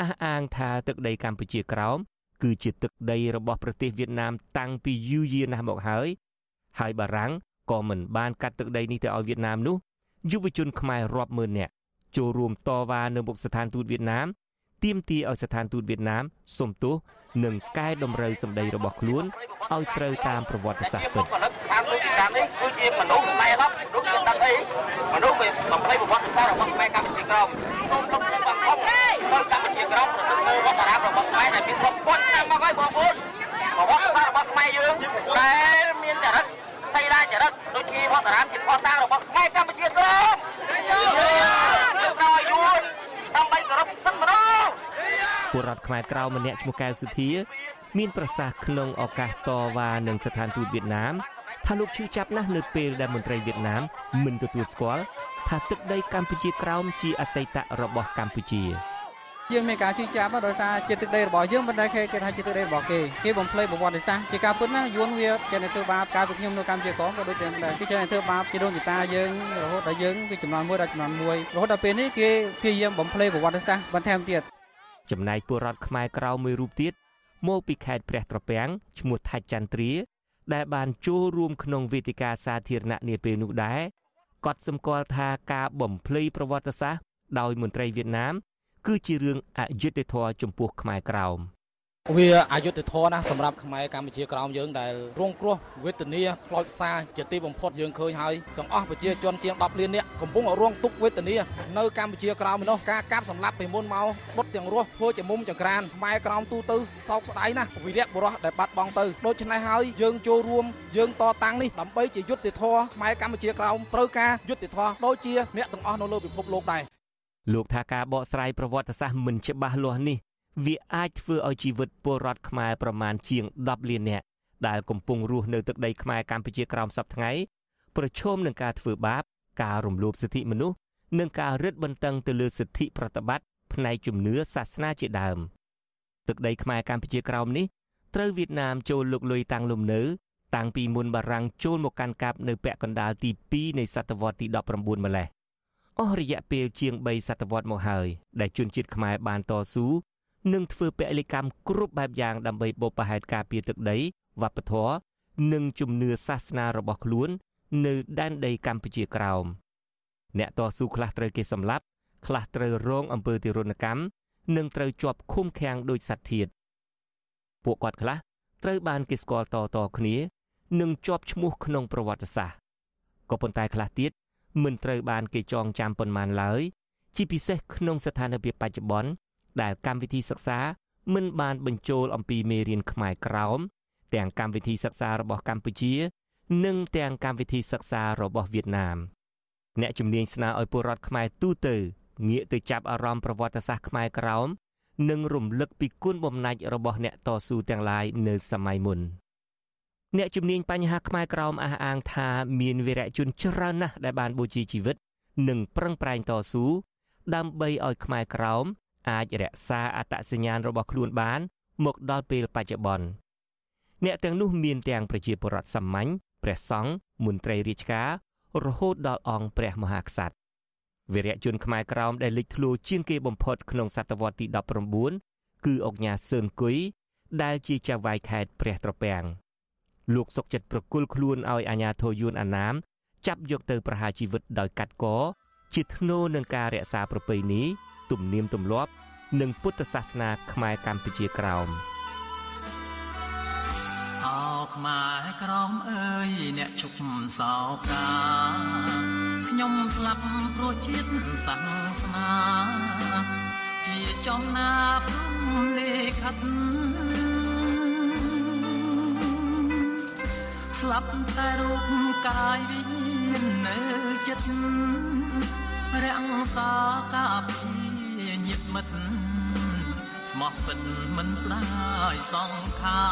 អះអាងថាទឹកដីកម្ពុជាក្រោមគឺជាទឹកដីរបស់ប្រទេសវៀតណាមតាំងពីយូរយារណាស់មកហើយហើយបារាំងក៏មិនបានកាត់ទឹកដីនេះទៅឲ្យវៀតណាមនោះយុវជនខ្មែររាប់ម៉ឺននាក់ចូលរួមតវ៉ានៅមុខស្ថានទូតវៀតណាម ទាមទារឲ្យស្ថានទូតវៀតណាមសុំទោសនិងកែតម្រូវសម្ដីរបស់ខ្លួនឲ្យត្រូវតាមប្រវត្តិសាស្ត្រពិតស្ថានទូតវៀតណាមនេះគឺជាមនុស្សតែឡប់មនុស្សជាដឹងអីមនុស្សវាបំភ្លៃប្រវត្តិសាស្ត្ររបស់ខ្មែរកម្ពុជាក្រមសូមលោកទាំងបង្ខំទៅកម្ពុជាក្រមប្រសិទ្ធនៅវត្តអារាមរបស់ខ្មែរដែលមានរាប់ពាន់ឆ្នាំមកហើយបងប្អូនប្រវត្តិសាស្ត្ររបស់ខ្មែរយើងដែលមានចរិតសីលាចរិតដូចជាវត្តអារាមជាផុសតាងរបស់ខ្មែរកម្ពុជាក្រមយើងត្រូវឲ្យយល់ដើម្បីគោរពសិទ្ធិមនុស្សពល រដ្ឋខ្មែរក្រៅម្នាក់ឈ្មោះកែវសុធា មានប្រសាសន៍ក្នុងឱកាសតវ៉ានឹងស្ថានទូតវៀតណាមថាលោកឈឺចាប់ណាស់នៅពេលដែលមន្ត្រីវៀតណាមមិនទទួលស្គាល់ថាទឹកដីកម្ពុជាក្រោមជាអតីតរបស់កម្ពុជាយើងមានការជឿចាប់ដោយសារជាទឹកដីរបស់យើងមិនដែលគេគេថាជាទឹកដីរបស់គេគេបំភ្លៃប្រវត្តិសាស្ត្រជាការពិតណាយួនវាគេនៅធ្វើបាបកាលពីខ្ញុំនៅកម្ពុជាក្រមក៏ដូចតែគេចេះធ្វើបាបជាដូនជាតាយើងរហូតដល់យើងពីចំនួន1ដល់ចំនួន1រហូតដល់ពេលនេះគេព្យាយាមបំភ្លៃប្រវត្តិសាស្ត្របន្ថែមទៀត ចំណែកពលរដ្ឋខ្មែរក្រៅមួយរូបទៀតមកពីខេត្តព្រះត្រពាំងឈ្មោះថាច់ចន្ទ្រាដែលបានចូលរួមក្នុងវេទិកាសាធារណៈនាពេលនោះដែរគាត់សម្គាល់ថាការបំភ្លៃប្រវត្តិសាស្ត្រដោយមន្ត្រីវៀតណាមគឺជារឿងអយុត្តិធម៌ចំពោះខ្មែរក្រោម វាអយុត្តិធម៌ណាស់សម្រាប់ខ្មែរកម្ពុជាក្រោមយើងដែលរងគ្រោះវេទនាផ្លោចផ្សាជាទីបំផុតយើងឃើញហើយទាំងអស់ប្រជាជនជាង10លាននាក់កំពុងរងទុក្ខវេទនានៅកម្ពុជាក្រោមនោះការកាប់សម្លាប់ពីមុនមកដុតទាំងរស់ធ្វើជាមុំចង្ក្រានខ្មែរក្រោមទូទៅសោកស្ដាយណាស់វិរៈបុរសដែលបាត់បង់ទៅដូច្នេះហើយយើងចូលរួមយើងតតាំងនេះដើម្បីជាយុត្តិធម៌ខ្មែរកម្ពុជាក្រោមត្រូវការយុត្តិធម៌ដូចជាអ្នកទាំងអស់នៅលើពិភពលោកដែរលោកថាការបកស្រាយប្រវត្តិសាស្ត្រមិនច្បាស់លាស់នេះ វាអាចធ្វើឲ្យជីវិតពលរដ្ឋខ្មែរប្រមាណជាង10លាននាក់ដែលកំពុងរស់នៅទឹកដីខ្មែរកម្ពុជាក្រោមសពថ្ងៃប្រឈមនឹងការធ្វើបាប ការរំលោភសិទ្ធិមនុស្សនិងការរឹតបន្តឹងទៅលើសិទ្ធិប្រតិបត្តិផ្នែកជំនឿសាសនាជាដើមទឹកដីខ្មែរកម្ពុជាក្រោមនេះត្រូវវៀតណាមចូលលុកលុយតាំងលំនៅ តាំងពីមុនបារាំងចូលមកកាន់កាប់នៅពាក់កណ្ដាលទី2នៃសតវត្សទី19ម្លេះអស់រយៈពេលជាង3សតវត្សមកហើយដែលជនជាតិខ្មែរបានតស៊ូ និងធ្វើពលិកម្មគ្រប់បែបយ៉ាងដើម្បីបបផហេតុការពារទឹកដីវប្បធម៌និងជំនឿសាសនារបស់ខ្លួន នៅដែនដីកម្ពុជាក្រោមអ្នកតស៊ូខ្លះត្រូវគេសម្លាប់ខ្លះត្រូវរងអំពើទារុណកម្មនិងត្រូវជាប់ឃុំឃាំងដោយសត្វធាតពួកគាត់ខ្លះត្រូវបានគេស្គាល់តតគ្នានិងជាប់ឈ្មោះក្នុងប្រវត្តិសាស្ត្រក៏ប៉ុន្តែខ្លះទៀតមិនត្រូវបានគេចងចាំប៉ុន្មានឡើយជាពិសេសក្នុងស្ថានភាពបច្ចុប្បន្ន ដែលកម្មវិធីសិក្សាមិនបានបញ្ចូលអំពីមេរៀនខ្មែរក្រោមទាំងកម្មវិធីសិក្សារបស់កម្ពុជា និងទាំងកម្មវិធីសិក្សារបស់វៀតណាមអ្នកជំនាញស្នើឲ្យពលរដ្ឋខ្មែរទូទៅងាកទៅចាប់អារម្មណ៍ប្រវត្តិសាស្ត្រខ្មែរក្រោមនិងរំលឹកពីគុណបំណាច់របស់អ្នកតស៊ូទាំងឡាយនៅសម័យមុនអ្នកជំនាញបញ្ហាខ្មែរក្រោមអះអាងថាមានវីរៈជនច្រើនណាស់ដែលបានបូជាជីវិត និងប្រឹងប្រែងតស៊ូដើម្បីឲ្យខ្មែរក្រោម អាចរក្សាអត្តសញ្ញាណរបស់ខ្លួនបាន មកដល់ពេលបច្ចុប្បន្នអ្នកទាំងនោះមានទាំងប្រជាពលរដ្ឋសាមញ្ញព្រះសង្ឃមន្ត្រីរាជការរហូតដល់អង្គព្រះមហាក្សត្រវីរៈជនខ្មែរក្រោមដែលលេចធ្លោជាងគេបំផុតក្នុងសតវត្សទី19គឺអង្គញាសឿនគុយដែលជាចៅហ្វាយខេត្តព្រះត្រពាំងលោកសុកចិត្តប្រគល់ខ្លួនឲ្យអាញាធរយួនអាណាមចាប់យកទៅប្រហារជីវិតដោយកាត់កជាធ្នូនឹងការរក្សាប្រពៃណី ទំនៀមទម្លាប់ និងពុទ្ធសាសនាខ្មែរកម្ពុជាក្រោមអោខ្មែរក្រមអើយអ្នកជុកសោកាខ្ញុំស្លាប់ព្រោះជាតិសាសនាជាចំណាព្រំលេខិតស្លាប់តែរូបកាយវិញ្ញាណនៅចិត្តរាំងសាកាពី ញាតិមិត្តស្មោះពិតមិនស្ដាយសង្ខា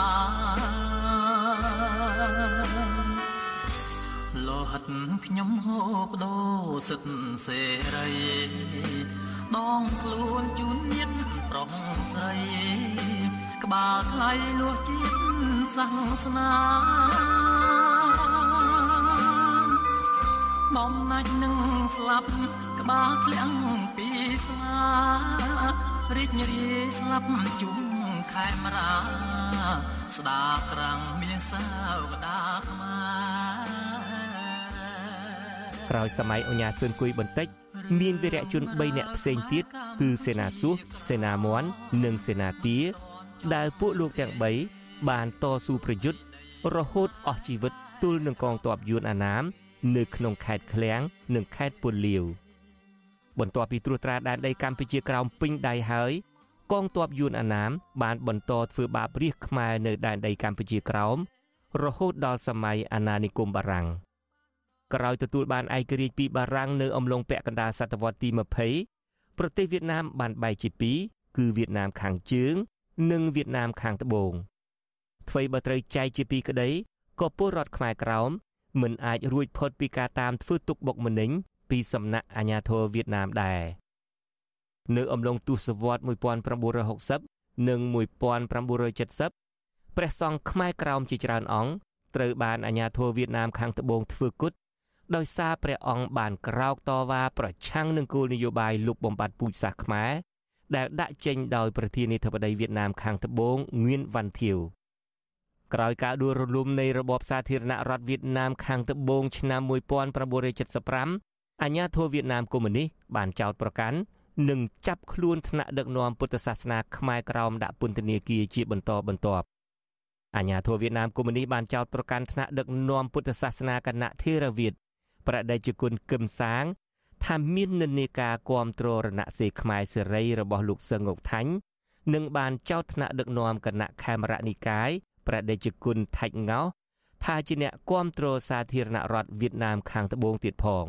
លោហិតខ្ញុំហូបដោសិទ្ធសេរីដងខ្លួនជូនញាតប្រុសស្រី ក្បាលថ្លៃលួសជាតិសាសនាបំណាច់នឹងស្លាប់ក្បាលក្លៀងពី ស្មារីករាយស្លាប់ជុំខែមរា ស្ដាក្រាំងមានសាវតាខ្មែរក្រោយសម័យអញ្ញាស៊ុនគួយបន្តិច មានវីរៈជន3នាក់ផ្សេងទៀតគឺសេនាសួសសេនាមន់និងសេនាទា ដែលពួកលោកទាំង3បានតស៊ូប្រយុទ្ធរហូតអស់ជីវិតទល់នឹងកងទ័ពយួនអាណាម នៅក្នុងខេត្តឃ្លៀងនិងខេត្តពុនលាវ បន្ទាប់ពីត្រួតត្រាដែនដីកម្ពុជាក្រោមពេញដៃហើយកងទ័ពយួនអាណាម បានបន្តធ្វើបាបរាជខ្មែរនៅដែនដីកម្ពុជាក្រោមរហូតដល់សម័យអាណានិគមបារាំងក្រោយទទួលបានឯករាជ្យពីបារាំងនៅអំឡុងពាក់កណ្ដាលសតវត្សទី20ប្រទេសវៀតណាមបានបែកជាពីរគឺវៀតណាមខាងជើង និងវៀតណាមខាងត្បូងអ្វីបើត្រូវចែកជាពីរក្តីក៏ពលរដ្ឋខ្មែរក្រោមមិនអាចរួចផុតពីការតាមធ្វើទុកបុកម្នេញ ពីសំណាក់អាជ្ញាធរវៀតណាមដែរនៅអំឡុងទសវត្ស1960និង1970ព្រះសង្ឃខ្មែរក្រោមជាច្រើនអង្គត្រូវបានអាជ្ញាធរវៀតណាមខាងត្បូងធ្វើគុតដោយសារព្រះអង្គបានក្រោកតវ៉ាប្រឆាំងនឹងគោលនយោបាយលុបបំបាត់ពូជសាសន៍ខ្មែរដែលដាក់ចេញដោយប្រធានាធិបតីវៀតណាមខាងត្បូងងឿនវ៉ាន់ធាវក្រោយការដួលរលំនៃរបបសាធារណរដ្ឋវៀតណាមខាងត្បូងឆ្នាំ1975 អាញាធរវៀតណាមកុម្មុយនីសបានចោទប្រកាន់និងចាប់ខ្លួនថ្នាក់ដឹកនាំពុទ្ធសាសនាខ្មែរក្រោមដាក់ពន្ធនាគារជាបន្តបន្ទាប់អាញាធរវៀតណាមកុម្មុយនីសបានចោទប្រកាន់ថ្នាក់ដឹកនាំពុទ្ធសាសនាគណៈធេរវាទប្រដេជគុណគឹមសាងថាមាននិន្នាការគ្រប់គ្រងរណសេរីខ្មែរសេរីរបស់លោកសឹងងុកថាញ់និងបានចោទថ្នាក់ដឹកនាំគណៈខេមរនិកាយព្រះដេចគុណថាច់ងោថាជាអ្នកគ្រប់គ្រងសាធារណរដ្ឋវៀតណាមខាងត្បូងទៀតផង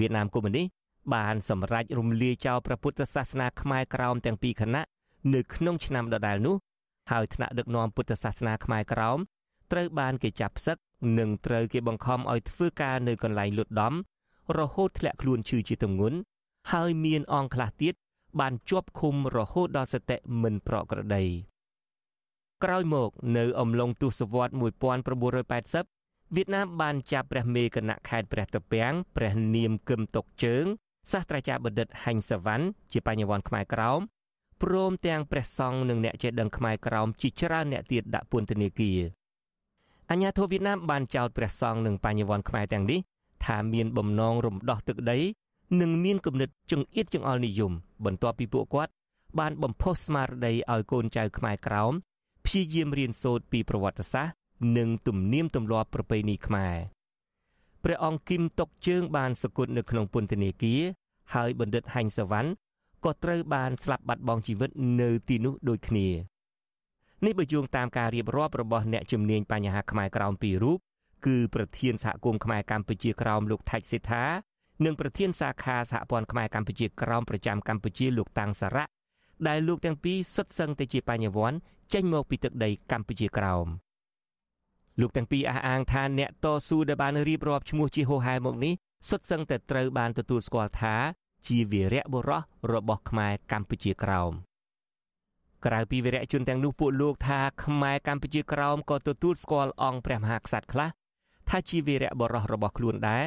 វៀតណាមកុម្មុយនីសបានសម្រេចរំលាយចោលព្រះពុទ្ធសាសនាខ្មែរក្រោមទាំងពីរគណៈនៅក្នុងឆ្នាំដដែលនោះហើយថ្នាក់ដឹកនាំពុទ្ធសាសនាខ្មែរក្រោមត្រូវបានគេចាប់ផ្សឹកនិងត្រូវគេបង្ខំឲ្យធ្វើការនៅកន្លែងលុតដំរហូតធ្លាក់ខ្លួនឈឺជាទម្ងន់ហើយមានអង្គខ្លះទៀតបានជាប់ឃុំរហូតដល់សតិមិនប្រក្រតីក្រោយមកនៅអំឡុងទសវត្ស1980 វៀតណាមបានចាប់ព្រះមេគណៈខេត្តព្រះត្រពាំងព្រះនាមគឹមតុកជើងសាស្ត្រាចារ្យបណ្ឌិតហែងសវណ្ណជាបញ្ញវន្តខ្មែរក្រោមព្រមទាំងព្រះសង្ឃនិងអ្នកចេះដឹងខ្មែរក្រោមជាច្រើនអ្នកទៀតដាក់ពន្ធនាគារអាញាធិបតេយ្យវៀតណាមបានចោទព្រះសង្ឃនិងបញ្ញវន្តខ្មែរទាំងនេះថាមានបំណងរំដោះទឹកដី និងមានគំនិតចង្អៀតចង្អល់និយម បន្ទាប់ពីពួកគាត់ បានបំផុសស្មារតីឲ្យកូនចៅខ្មែរក្រោមព្យាយាមរៀនសូត្រពីប្រវត្តិសាស្ត្រ និងទំនៀមទម្លាប់ប្រពៃណីខ្មែរព្រះអង្គគឹមតុកជើងបានសគត់នៅក្នុងពន្ធនាគារហើយបណ្ឌិតហែងសវណ្ណក៏ត្រូវបានស្លាប់បាត់បង់ជីវិតនៅទីនោះដូចគ្នានេះបើយោងតាមការរៀបរាប់របស់អ្នកជំនាញបញ្ហាខ្មែរក្រោមពីររូបគឺប្រធានសហគមន៍ខ្មែរកម្ពុជាក្រោមលោកថៃសេដ្ឋានិងប្រធានសាខាសហព័ន្ធខ្មែរកម្ពុជាក្រោមប្រចាំកម្ពុជាលោកតាំងសារៈដែលលោកទាំងពីរសុទ្ធសឹងតែជាបញ្ញវន្តចេញមកពីទឹកដីកម្ពុជាក្រោម លោកទាំងពីរអះអាងថាអ្នកតស៊ូដែលបានរៀបរាប់ឈ្មោះជាហោហែមកនេះសុទ្ធសឹងតែត្រូវបានទទួលស្គាល់ថាជាវីរៈបុរសរបស់ខ្មែរកម្ពុជាក្រោមក្រៅពីវីរៈជនទាំងនោះពួកលោកថាខ្មែរកម្ពុជាក្រោមក៏ទទួលស្គាល់អង្គព្រះមហាក្សត្រខ្លះថាជាវីរៈបុរសរបស់ខ្លួនដែរ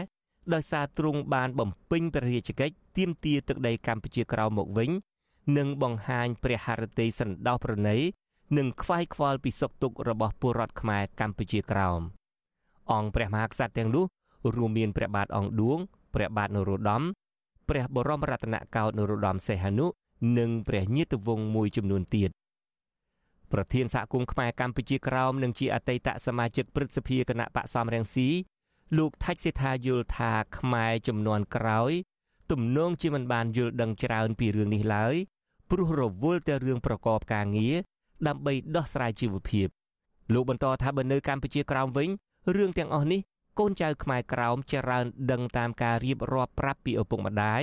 ដោយសារទ្រង់បានបំពេញព្រះរាជកិច្ចទាមទារទឹកដីកម្ពុជាក្រោមមកវិញ និងបង្ហាញព្រះハរតីសន្តោសប្រណី និងខ្វាយខ្វល់ពីសុខទុក្ខរបស់ពលរដ្ឋខ្មែរកម្ពុជាក្រោមអង្គព្រះមហាក្សត្រទាំងនោះរួមមានព្រះបាទអង្គឌួងព្រះបាទនរោត្តមព្រះបរមរតនកោដ្ឋនរោត្តមសីហនុនិងព្រះញាតិវង្សមួយចំនួនទៀតប្រធានសហគមន៍ខ្មែរកម្ពុជាក្រោមនិងជាអតីតសមាជិកព្រឹទ្ធសភាគណៈបកសំរងស៊ីលោកថាច់សេថាយល់ថាខ្មែរចំនួនក្រោយ ទំនងជាមិនបានយល់ដឹងច្រើនពីរឿងនេះឡើយព្រោះរវល់តែរឿងប្រកបការងារ ដើម្បីដោះស្រាយជីវភាពលោកបន្តថាបើនៅកម្ពុជាក្រោមវិញរឿងទាំងអស់នេះកូនចៅខ្មែរក្រោមច្រើនដឹងតាមការរៀបរាប់ប្រាប់ពីឪពុកម្ដាយ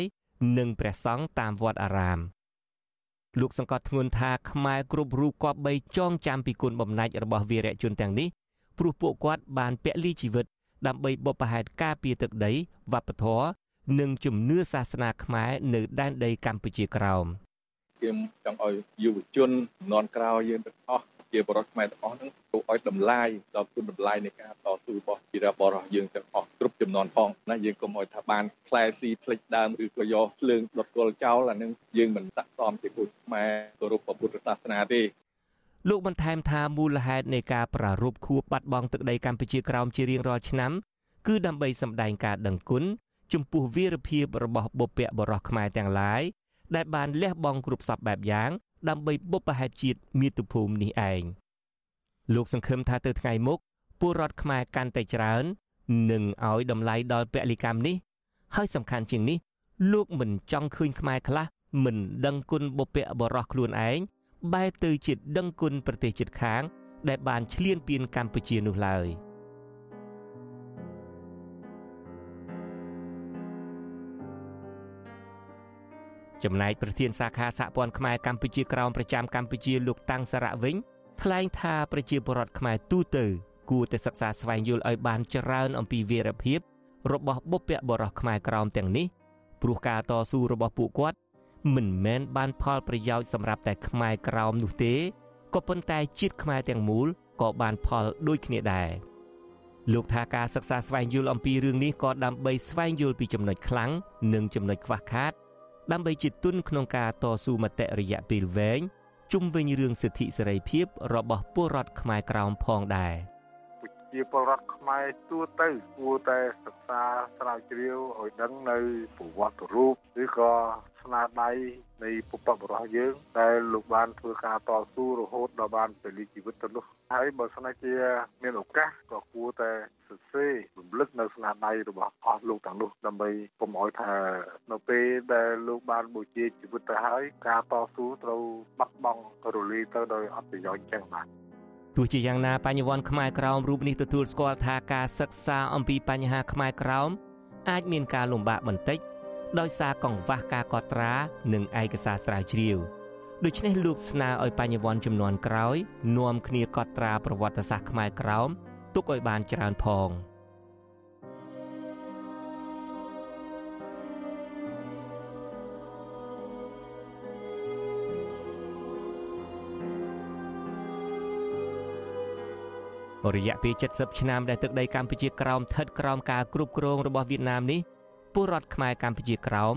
និងព្រះសង្ឃតាមវត្តអារាមលោកសង្កត់ធ្ងន់ថាខ្មែរគ្រប់រូបគប្បីចងចាំពីគុណបំណាច់របស់វីរៈជនទាំងនេះព្រោះពួកគាត់បានពលីជីវិតដើម្បីបុព្វហេតុការពារទឹកដីវប្បធម៌និងជំនឿសាសនាខ្មែរនៅដែនដីកម្ពុជាក្រោម ខ្ញុំចង់ឲ្យយុវជនជំនាន់ក្រោយយើងទាំងអស់ជាបរិបទខ្មែរទាំងអស់ហ្នឹងទៅឲ្យតម្លាយដល់គុណតម្លៃនៃការតស៊ូរបស់ជីរៈបរិបទយើងទាំងអស់គ្រប់ចំនួនផងណាយើងកុំឲ្យថាបានខ្លែស៊ីផ្លិចដើមឬក៏យកភ្លើងដុតគល់ចោលអានឹងយើងមិនស័ក្តិសមជាគុណខ្មែរគោរពពុទ្ធសាសនាទេលោកបន្ថែមថាមូលហេតុនៃការប្រារព្ធខួបបាត់បង់ទឹកដីកម្ពុជាក្រោមជារៀងរាល់ឆ្នាំ គឺដើម្បីសម្ដែងការដឹងគុណចំពោះវីរភាពរបស់បុព្វបុរសខ្មែរទាំងឡាយ ដែលបានលះបង់គ្រប់សពបែបយ៉ាង ដើម្បីបុព្វហេតុជាតិមាតុភូមិនេះឯងលោកសង្ឃឹមថាទៅថ្ងៃមុខពលរដ្ឋខ្មែរកាន់តែច្រើននឹងឲ្យតម្លៃដល់ពលិកម្មនេះ ហើយសំខាន់ជាងនេះ លោកមិនចង់ឃើញខ្មែរខ្លះមិនដឹងគុណបុព្វបុរសខ្លួនឯងបែរទៅជាដឹងគុណប្រទេសជិតខាង ដែលបានឈ្លានពានកម្ពុជានោះឡើយ។ ចំណែកប្រធានសាខាសហព័ន្ធខ្មែរកម្ពុជាក្រោមប្រចាំកម្ពុជាលោកតាំងសារៈវិញថ្លែងថាប្រជាពលរដ្ឋខ្មែរទូទៅគួរតែសិក្សាស្វែងយល់ឲ្យបានច្រើនអំពីវីរភាពរបស់បុព្វបុរសខ្មែរក្រោមទាំងនេះព្រោះការតស៊ូរបស់ពួកគាត់មិនមែនបានផលប្រយោជន៍សម្រាប់តែខ្មែរក្រោមនោះទេក៏ប៉ុន្តែជាតិខ្មែរទាំងមូលក៏បានផលដូចគ្នាដែរលោកថាការសិក្សាស្វែងយល់អំពីរឿងនេះក៏ដើម្បីស្វែងយល់ពីចំណុចខ្លាំងនិងចំណុចខ្វះខាត ដើម្បីជាទុនក្នុងការតស៊ូមតិរយៈពេលវែងជុំវិញរឿងសិទ្ធិសេរីភាពរបស់ពលរដ្ឋខ្មែរក្រោមផងដែរជាពលរដ្ឋខ្មែរទូទៅគួរតែសិក្សាស្រាវជ្រាវឲ្យដឹងនៅប្រវត្តិរូបឬក៏ ស្នាដៃនៃពុព្វបុរសយើងដែលលោកបានធ្វើការតស៊ូរហូតដល់បានពលីជីវិតទៅនោះហើយបើស្នេហ៍ជាមានឱកាសក៏គួរតែសរសេររំលឹកនៅស្នាដៃរបស់អស់លោកទាំងនោះដើម្បីកុំឲ្យថានៅពេលដែលលោកបានបូជាជីវិតទៅហើយការតស៊ូត្រូវបាត់បង់រលីទៅដោយអត់ប្រយោជន៍ចឹងបាទទោះជាយ៉ាងណាបញ្ញវន្តខ្មែរក្រោមរូបនេះទទួលស្គាល់ថាការសិក្សាអំពីបញ្ហាខ្មែរក្រោមអាចមានការលំបាកបន្តិច ដោយសារកង្វះការកត់ត្រា និងឯកសារស្រាវជ្រាវដូច្នេះលោកស្នើឲ្យបញ្ញវន្តចំនួនក្រោយនាំគ្នាកត់ត្រាប្រវត្តិសាស្ត្រខ្មែរក្រោមទុកឲ្យបានច្រើនផង។រយៈពេល70ឆ្នាំដែលទឹកដីកម្ពុជាក្រោមស្ថិតក្រោមការគ្រប់គ្រងរបស់វៀតណាមនេះ ពលរដ្ឋខ្មែរកម្ពុជាក្រោម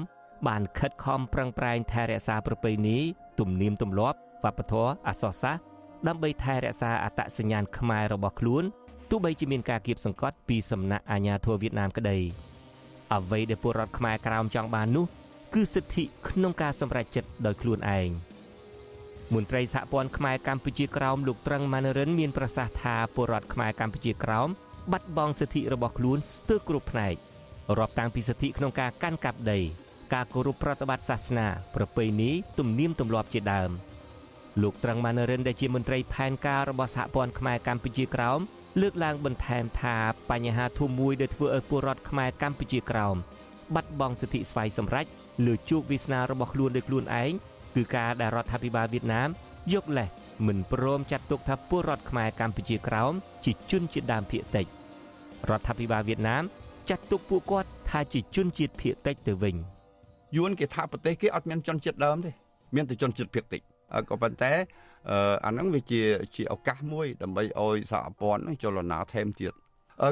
បានខិតខំប្រឹងប្រែងថែរក្សាប្រពៃណីទំនៀមទម្លាប់វប្បធម៌អក្សរសាស្ត្រដើម្បីថែរក្សាអត្តសញ្ញាណខ្មែររបស់ខ្លួនទោះបីជាមានការគៀបសង្កត់ពីសំណាក់អាជ្ញាធរវៀតណាមក្តីអ្វីដែលពលរដ្ឋខ្មែរក្រោមចង់បាននោះ គឺសិទ្ធិក្នុងការសម្រេចចិត្តដោយខ្លួនឯងមន្ត្រីសហព័ន្ធខ្មែរកម្ពុជាក្រោមលោកត្រឹងម៉ាណរិនមានប្រសាសន៍ថាពលរដ្ឋខ្មែរកម្ពុជាក្រោមបាត់បង់សិទ្ធិរបស់ខ្លួនស្ទើរគ្រប់ផ្នែក រាប់តាំងពីសិទ្ធិក្នុងការកាន់កាប់ដី ការគោរពប្រតិបត្តិសាសនា ប្រពៃណីទំនៀមទម្លាប់ជាដើមលោកត្រឹងម៉ាណរិនដែលជាមន្ត្រីផែនការរបស់សហព័ន្ធខ្មែរកម្ពុជាក្រោមលើកឡើងបន្ថែមថាបញ្ហាធំមួយដែលធ្វើឲ្យពលរដ្ឋខ្មែរកម្ពុជាក្រោមបាត់បង់សិទ្ធិស្វ័យសម្រេចលើជោគវាសនារបស់ខ្លួនដោយខ្លួនឯងគឺការដែលរដ្ឋាភិបាលវៀតណាមយកលេសមិនព្រមចាត់ទុកថាពលរដ្ឋខ្មែរកម្ពុជាក្រោមជាជនជាតិដើមភាគតិចរដ្ឋាភិបាលវៀតណាម ចាត់ទុកពួកគាត់ថាជាជនជាតិភាគតិចទៅវិញយួនគេថាប្រទេសគេអត់មានជនជាតិដើមទេមានតែជនជាតិភាគតិចក៏ប៉ុន្តែអាហ្នឹងវាជាជាឱកាសមួយ ដើម្បីឲ្យសហព័ន្ធចលនាថែមទៀត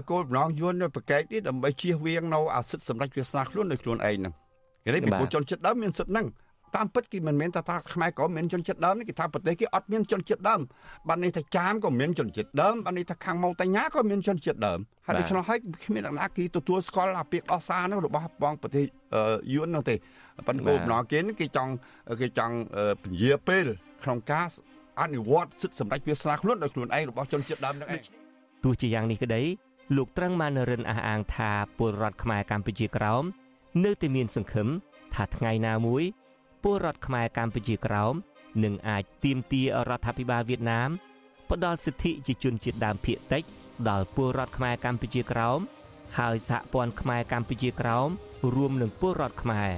គោលបំណងយួននៅប្រកែកនេះដើម្បីជៀសវាងនៅអាសិទ្ធិសម្រាប់វាសនាខ្លួនដោយខ្លួនឯងហ្នឹងគេនេះពីជនជាតិដើមមានសិទ្ធិហ្នឹង តាមពិតគេមិនមែនថាថាខ្មែរក៏មានជនជាតិដើមនេះគេថាប្រទេសគេអត់មានជនជាតិដើមបាននេះថាចាមក៏មានជនជាតិដើមបាននេះថាខាងម៉ូតញ្ញាក៏មានជនជាតិដើមហើយដូច្នោះហើយគ្មានអ្នកណាគេទទួលស្គាល់អាពាក្យដោះសារនោះរបស់បងប្រទេសយួននោះទេប៉ុន្តែគោលបំណងគេគេចង់គេចង់ពញាពេលក្នុងការអនុវត្តសិទ្ធិសម្ដេចវាសនាខ្លួនដោយខ្លួនឯងរបស់ជនជាតិដើមនឹងឯងទោះជាយ៉ាងនេះក្តីលោកត្រឹងម៉ានរិនអះអាងថាពលរដ្ឋខ្មែរកម្ពុជាក្រោមនៅតែមានសង្ឃឹមថាថ្ងៃណាមួយ ពលរដ្ឋខ្មែរកម្ពុជាក្រោមនឹងអាចទាមទាររដ្ឋាភិបាលវៀតណាមផ្ដល់សិទ្ធិជាជនជាតិដើមភាគតិច ដល់ពលរដ្ឋខ្មែរកម្ពុជាក្រោមហើយសហព័ន្ធខ្មែរកម្ពុជាក្រោមរួមនឹងពលរដ្ឋខ្មែរ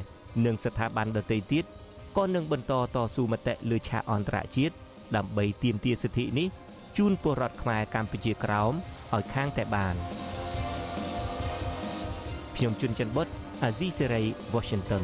និងស្ថាប័នដទៃទៀតក៏នឹងបន្តតស៊ូមតិលើឆាកអន្តរជាតិដើម្បីទាមទារសិទ្ធិនេះជូនពលរដ្ឋខ្មែរកម្ពុជាក្រោមឲ្យខាងតែបានខ្ញុំជុនច័ន្ទបុតអាស៊ីសេរី Washington